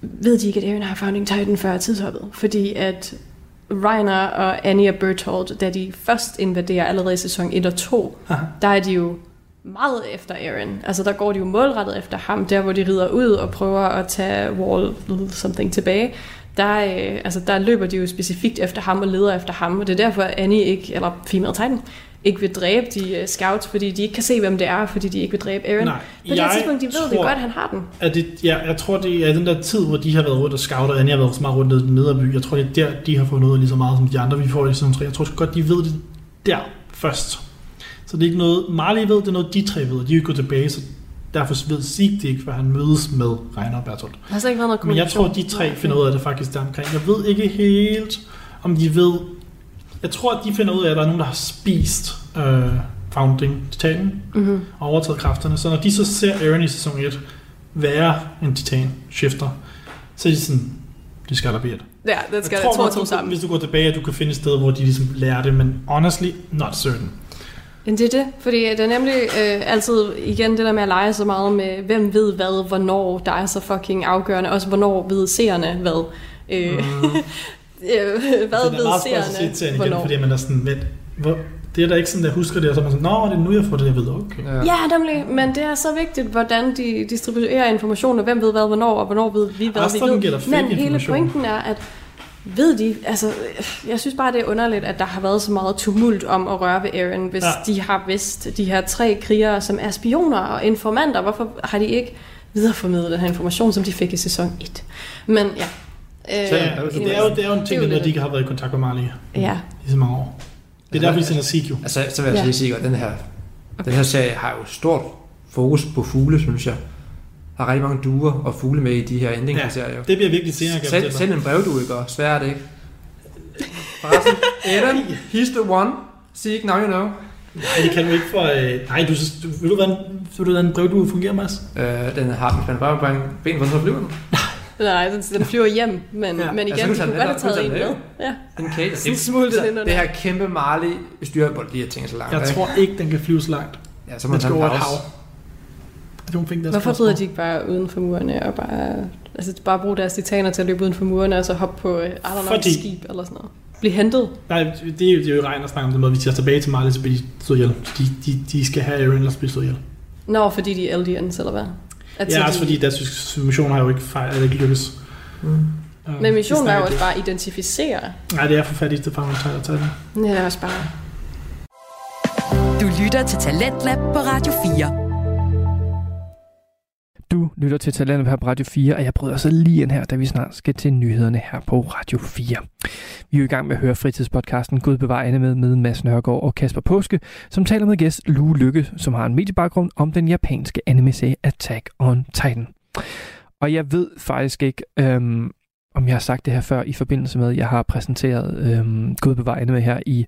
[SPEAKER 5] ved de ikke, at Aaron har Founding Titan før tidshoppet? Fordi at Reiner og Annie og Bertolt, da de først invaderer allerede i sæson 1 og 2,
[SPEAKER 6] Aha.
[SPEAKER 5] der er de jo meget efter Aaron. Altså der går de jo målrettet efter ham, der hvor de rider ud og prøver at tage Wall something tilbage. Der, øh, altså, der løber de jo specifikt efter ham og leder efter ham, og det er derfor, at Annie ikke, eller Female Titan, ikke vil dræbe de øh, scouts, fordi de ikke kan se, hvem det er, fordi de ikke vil dræbe Aaron.
[SPEAKER 6] Nej,
[SPEAKER 5] På det tidspunkt, de ved det godt, han har den.
[SPEAKER 6] at det, ja, jeg tror, det er den der tid, hvor de har været rundt og scouter, og Annie har været så meget rundt ned i den by. Jeg tror, det er der, de har fundet ud af lige så meget som de andre, vi får i sæson 3. Jeg tror godt, de ved det der først. Så det er ikke noget, Marley ved, det er noget, de tre ved. De er jo gået tilbage, så derfor ved Sig det ikke, for han mødes med Reiner og Bertolt.
[SPEAKER 5] Der har slet ikke været noget
[SPEAKER 6] Men jeg tror, de tre finder ud af det faktisk der omkring. Jeg ved ikke helt, om de ved... Jeg tror, at de finder ud af, at der er nogen, der har spist øh, Founding Titanen
[SPEAKER 5] Mm-hmm.
[SPEAKER 6] og overtaget kræfterne. Så når de så ser Aaron i sæson 1 være en titan shifter, så er de sådan, det skal der blive et.
[SPEAKER 5] Ja, det skal jeg,
[SPEAKER 6] tror,
[SPEAKER 5] tror,
[SPEAKER 6] godt,
[SPEAKER 5] to
[SPEAKER 6] du-
[SPEAKER 5] sammen.
[SPEAKER 6] Hvis du går tilbage, at du kan finde et sted, hvor de ligesom lærer det, men honestly, not certain.
[SPEAKER 5] Men det er det, fordi det er nemlig øh, altid igen det der med at lege så meget med, hvem ved hvad, hvornår, der er så fucking afgørende. Også hvornår ved seerne hvad. Øh,
[SPEAKER 6] Mm.
[SPEAKER 5] øh, hvad
[SPEAKER 6] det er
[SPEAKER 5] ved
[SPEAKER 6] meget svært at se
[SPEAKER 5] seerne,
[SPEAKER 6] til igen,
[SPEAKER 5] hvornår.
[SPEAKER 6] fordi man er sådan, vent, hvor, det er der ikke sådan, der husker det, og så er man sådan, nå, det er nu, jeg får det, jeg ved, okay.
[SPEAKER 4] Ja.
[SPEAKER 5] Ja, nemlig, men det er så vigtigt, hvordan de distribuerer information, og hvem ved hvad, hvornår, og hvornår ved vi, hvad
[SPEAKER 6] Resten
[SPEAKER 5] vi
[SPEAKER 6] giver
[SPEAKER 5] ved. Men hele pointen er, at ved de, altså, jeg synes bare, det er underligt, at der har været så meget tumult om at røre ved Aaron, hvis
[SPEAKER 6] Ja.
[SPEAKER 5] ja. de har vidst, de her tre krigere, som er spioner og informanter, hvorfor har de ikke videreformidlet den her information, som de fik i sæson 1? Men ja. Øh,
[SPEAKER 4] Så-
[SPEAKER 6] Ja, altså, det, er jo, det er jo en ting,
[SPEAKER 5] Det
[SPEAKER 6] når
[SPEAKER 5] det.
[SPEAKER 6] de ikke har været i kontakt med Marley
[SPEAKER 5] Ja,
[SPEAKER 6] i så mange år. Det er derfor, vi sender Sigio.
[SPEAKER 4] Altså, så vil jeg
[SPEAKER 5] Ja.
[SPEAKER 4] lige sige, at den her, den her serie har jo stort fokus på fugle, synes jeg. Er rigtig mange duer og fugle med i de her endingskriterier. Ja.
[SPEAKER 6] Det bliver vigtigt senere, kan
[SPEAKER 4] Send, send en brevdue, ikke? Og svær er det ikke. Forresten, Adam, he's the one. Sig now you know.
[SPEAKER 6] Nej, det kan du ikke for... Øh, nej, du, du, vil du hvordan, vil du, hvordan en brevdue fungerer, Mads?
[SPEAKER 4] Øh, den har den spændt bare bringe ben, hvordan så flyver den?
[SPEAKER 5] nej, den, den flyver hjem, men,
[SPEAKER 6] Ja.
[SPEAKER 5] men
[SPEAKER 4] Altså,
[SPEAKER 5] igen, de
[SPEAKER 4] tager
[SPEAKER 5] kunne
[SPEAKER 4] den
[SPEAKER 5] godt have taget en med.
[SPEAKER 4] den
[SPEAKER 5] Ja.
[SPEAKER 4] Den kan
[SPEAKER 5] Sådan smule ind
[SPEAKER 4] det her kæmpe Marley styrbold, de her ting så langt.
[SPEAKER 6] Jeg
[SPEAKER 4] ikke?
[SPEAKER 6] tror ikke, den kan flyve så langt.
[SPEAKER 4] ja, så må
[SPEAKER 6] Den skal
[SPEAKER 4] tage en
[SPEAKER 6] over et
[SPEAKER 4] pause.
[SPEAKER 6] Don't think that's
[SPEAKER 5] Hvorfor rider de ikke bare uden for murene og bare, altså bare bruge deres titaner til at løbe uden for murene og så hoppe på, I don't know,
[SPEAKER 6] Fordi-
[SPEAKER 5] et skib eller sådan noget? Blive hentet?
[SPEAKER 6] Nej, det er jo, det er jo regn at snakke om det måde, vi tager tilbage til Marley, så bliver de slået ihjel. De, de, de skal have Aaron, eller så bliver de slået ihjel.
[SPEAKER 5] Nå, fordi de er Eldians, eller hvad? At
[SPEAKER 6] Ja,
[SPEAKER 5] så
[SPEAKER 6] også
[SPEAKER 5] de,
[SPEAKER 6] fordi deres mission har jo ikke fejl, eller ikke lykkes.
[SPEAKER 4] Mm.
[SPEAKER 5] Men missionen er jo også bare at identificere.
[SPEAKER 6] Nej, det er for fattigt, det fanger at tage det.
[SPEAKER 5] Ja, det er også bare...
[SPEAKER 2] Du lytter til Talentlab på Radio 4.
[SPEAKER 3] Du lytter til Talentet her på Radio 4, og jeg bryder så lige ind her, da vi snart skal til nyhederne her på Radio 4. Vi er jo i gang med at høre fritidspodcasten Gud bevar Anne med, med Mads Nørgaard og Kasper Påske, som taler med gæst Lue Lykke, som har en mediebaggrund om den japanske anime-serie Attack on Titan. Og jeg ved faktisk ikke, øhm, om jeg har sagt det her før i forbindelse med, at jeg har præsenteret øhm, Gud bevar med her i,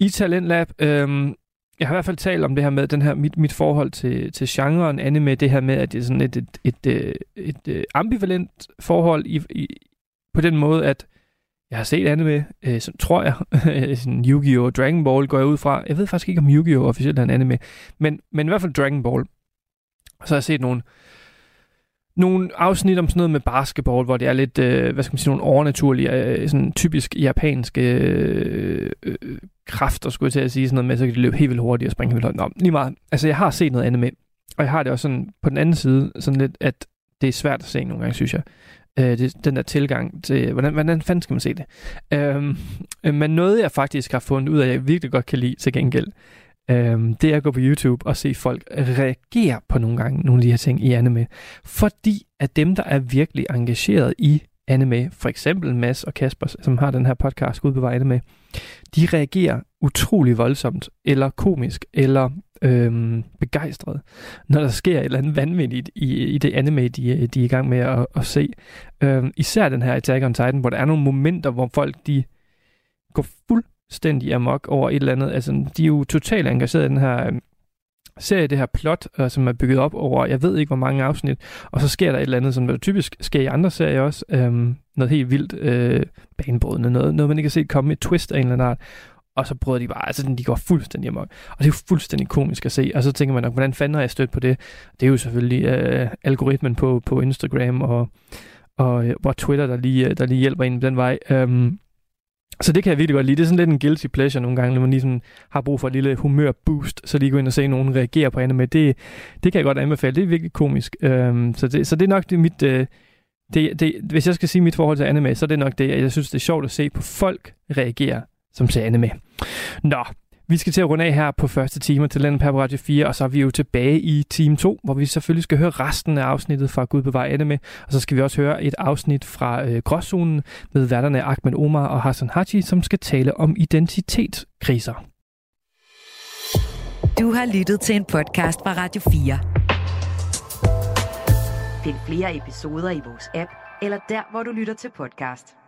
[SPEAKER 3] i Talentlab. Øhm, jeg har i hvert fald talt om det her med den her, mit, mit forhold til, til genren anime, det her med, at det er sådan et, et, et, øh, et, et, ambivalent forhold i, i, på den måde, at jeg har set anime, øh, som tror jeg, sådan Yu-Gi-Oh! og Dragon Ball går jeg ud fra. Jeg ved faktisk ikke, om Yu-Gi-Oh! officielt er en anime, men, men i hvert fald Dragon Ball. Og så har jeg set nogle, nogle afsnit om sådan noget med basketball, hvor det er lidt, øh, hvad skal man sige, nogle overnaturlige, øh, sådan typisk japanske øh, øh, kræfter, skulle jeg til at sige, sådan noget med, så kan de løbe helt vildt hurtigt og springe helt vildt højt. Nå, lige meget. Altså, jeg har set noget med. og jeg har det også sådan, på den anden side, sådan lidt, at det er svært at se nogle gange, synes jeg. Øh, det, den der tilgang til, hvordan, hvordan fanden skal man se det? Øhm, øh, men noget, jeg faktisk har fundet ud af, jeg virkelig godt kan lide til gengæld, øh, det er at gå på YouTube og se folk reagere på nogle gange nogle af de her ting i anime. Fordi at dem, der er virkelig engageret i anime, for eksempel Mads og Kasper, som har den her podcast, Gud bevarer anime, de reagerer utrolig voldsomt, eller komisk, eller øhm, begejstret, når der sker et eller andet vanvittigt i, i det anime, de, de er i gang med at, at se. Øhm, især den her Attack on Titan, hvor der er nogle momenter, hvor folk de går fuldstændig amok over et eller andet. Altså, de er jo totalt engageret i den her øhm, serie, det her plot, øh, som er bygget op over, jeg ved ikke hvor mange afsnit, og så sker der et eller andet, som der typisk sker i andre serier også, Øh, noget helt vildt øh, banebrydende, noget, noget man ikke har set komme, et twist af en eller anden art, og så bryder de bare, altså de går fuldstændig amok. Og det er jo fuldstændig komisk at se, og så tænker man nok, hvordan fanden har jeg stødt på det? Det er jo selvfølgelig øh, algoritmen på, på Instagram og, og, øh, og Twitter, der lige, øh, der lige hjælper en den vej. Øhm, så det kan jeg virkelig godt lide. Det er sådan lidt en guilty pleasure nogle gange, når man ligesom har brug for et lille humørboost, så lige gå ind og se nogen reagere på anime. Det, det kan jeg godt anbefale. Det er virkelig komisk. Øhm, så, det, så det er nok det mit... Øh, det, det, hvis jeg skal sige mit forhold til anime, så er det nok det, at jeg synes, det er sjovt at se på folk reagere som ser anime. Nå, vi skal til at runde af her på første time til Landet på Radio 4, og så er vi jo tilbage i time 2, hvor vi selvfølgelig skal høre resten af afsnittet fra Gud bevarer anime, og så skal vi også høre et afsnit fra øh, Gråzonen med værterne Ahmed Omar og Hassan Haji, som skal tale om identitetskriser.
[SPEAKER 2] Du har lyttet til en podcast fra Radio 4.
[SPEAKER 1] Find flere episoder i vores app, eller der, hvor du lytter til podcast.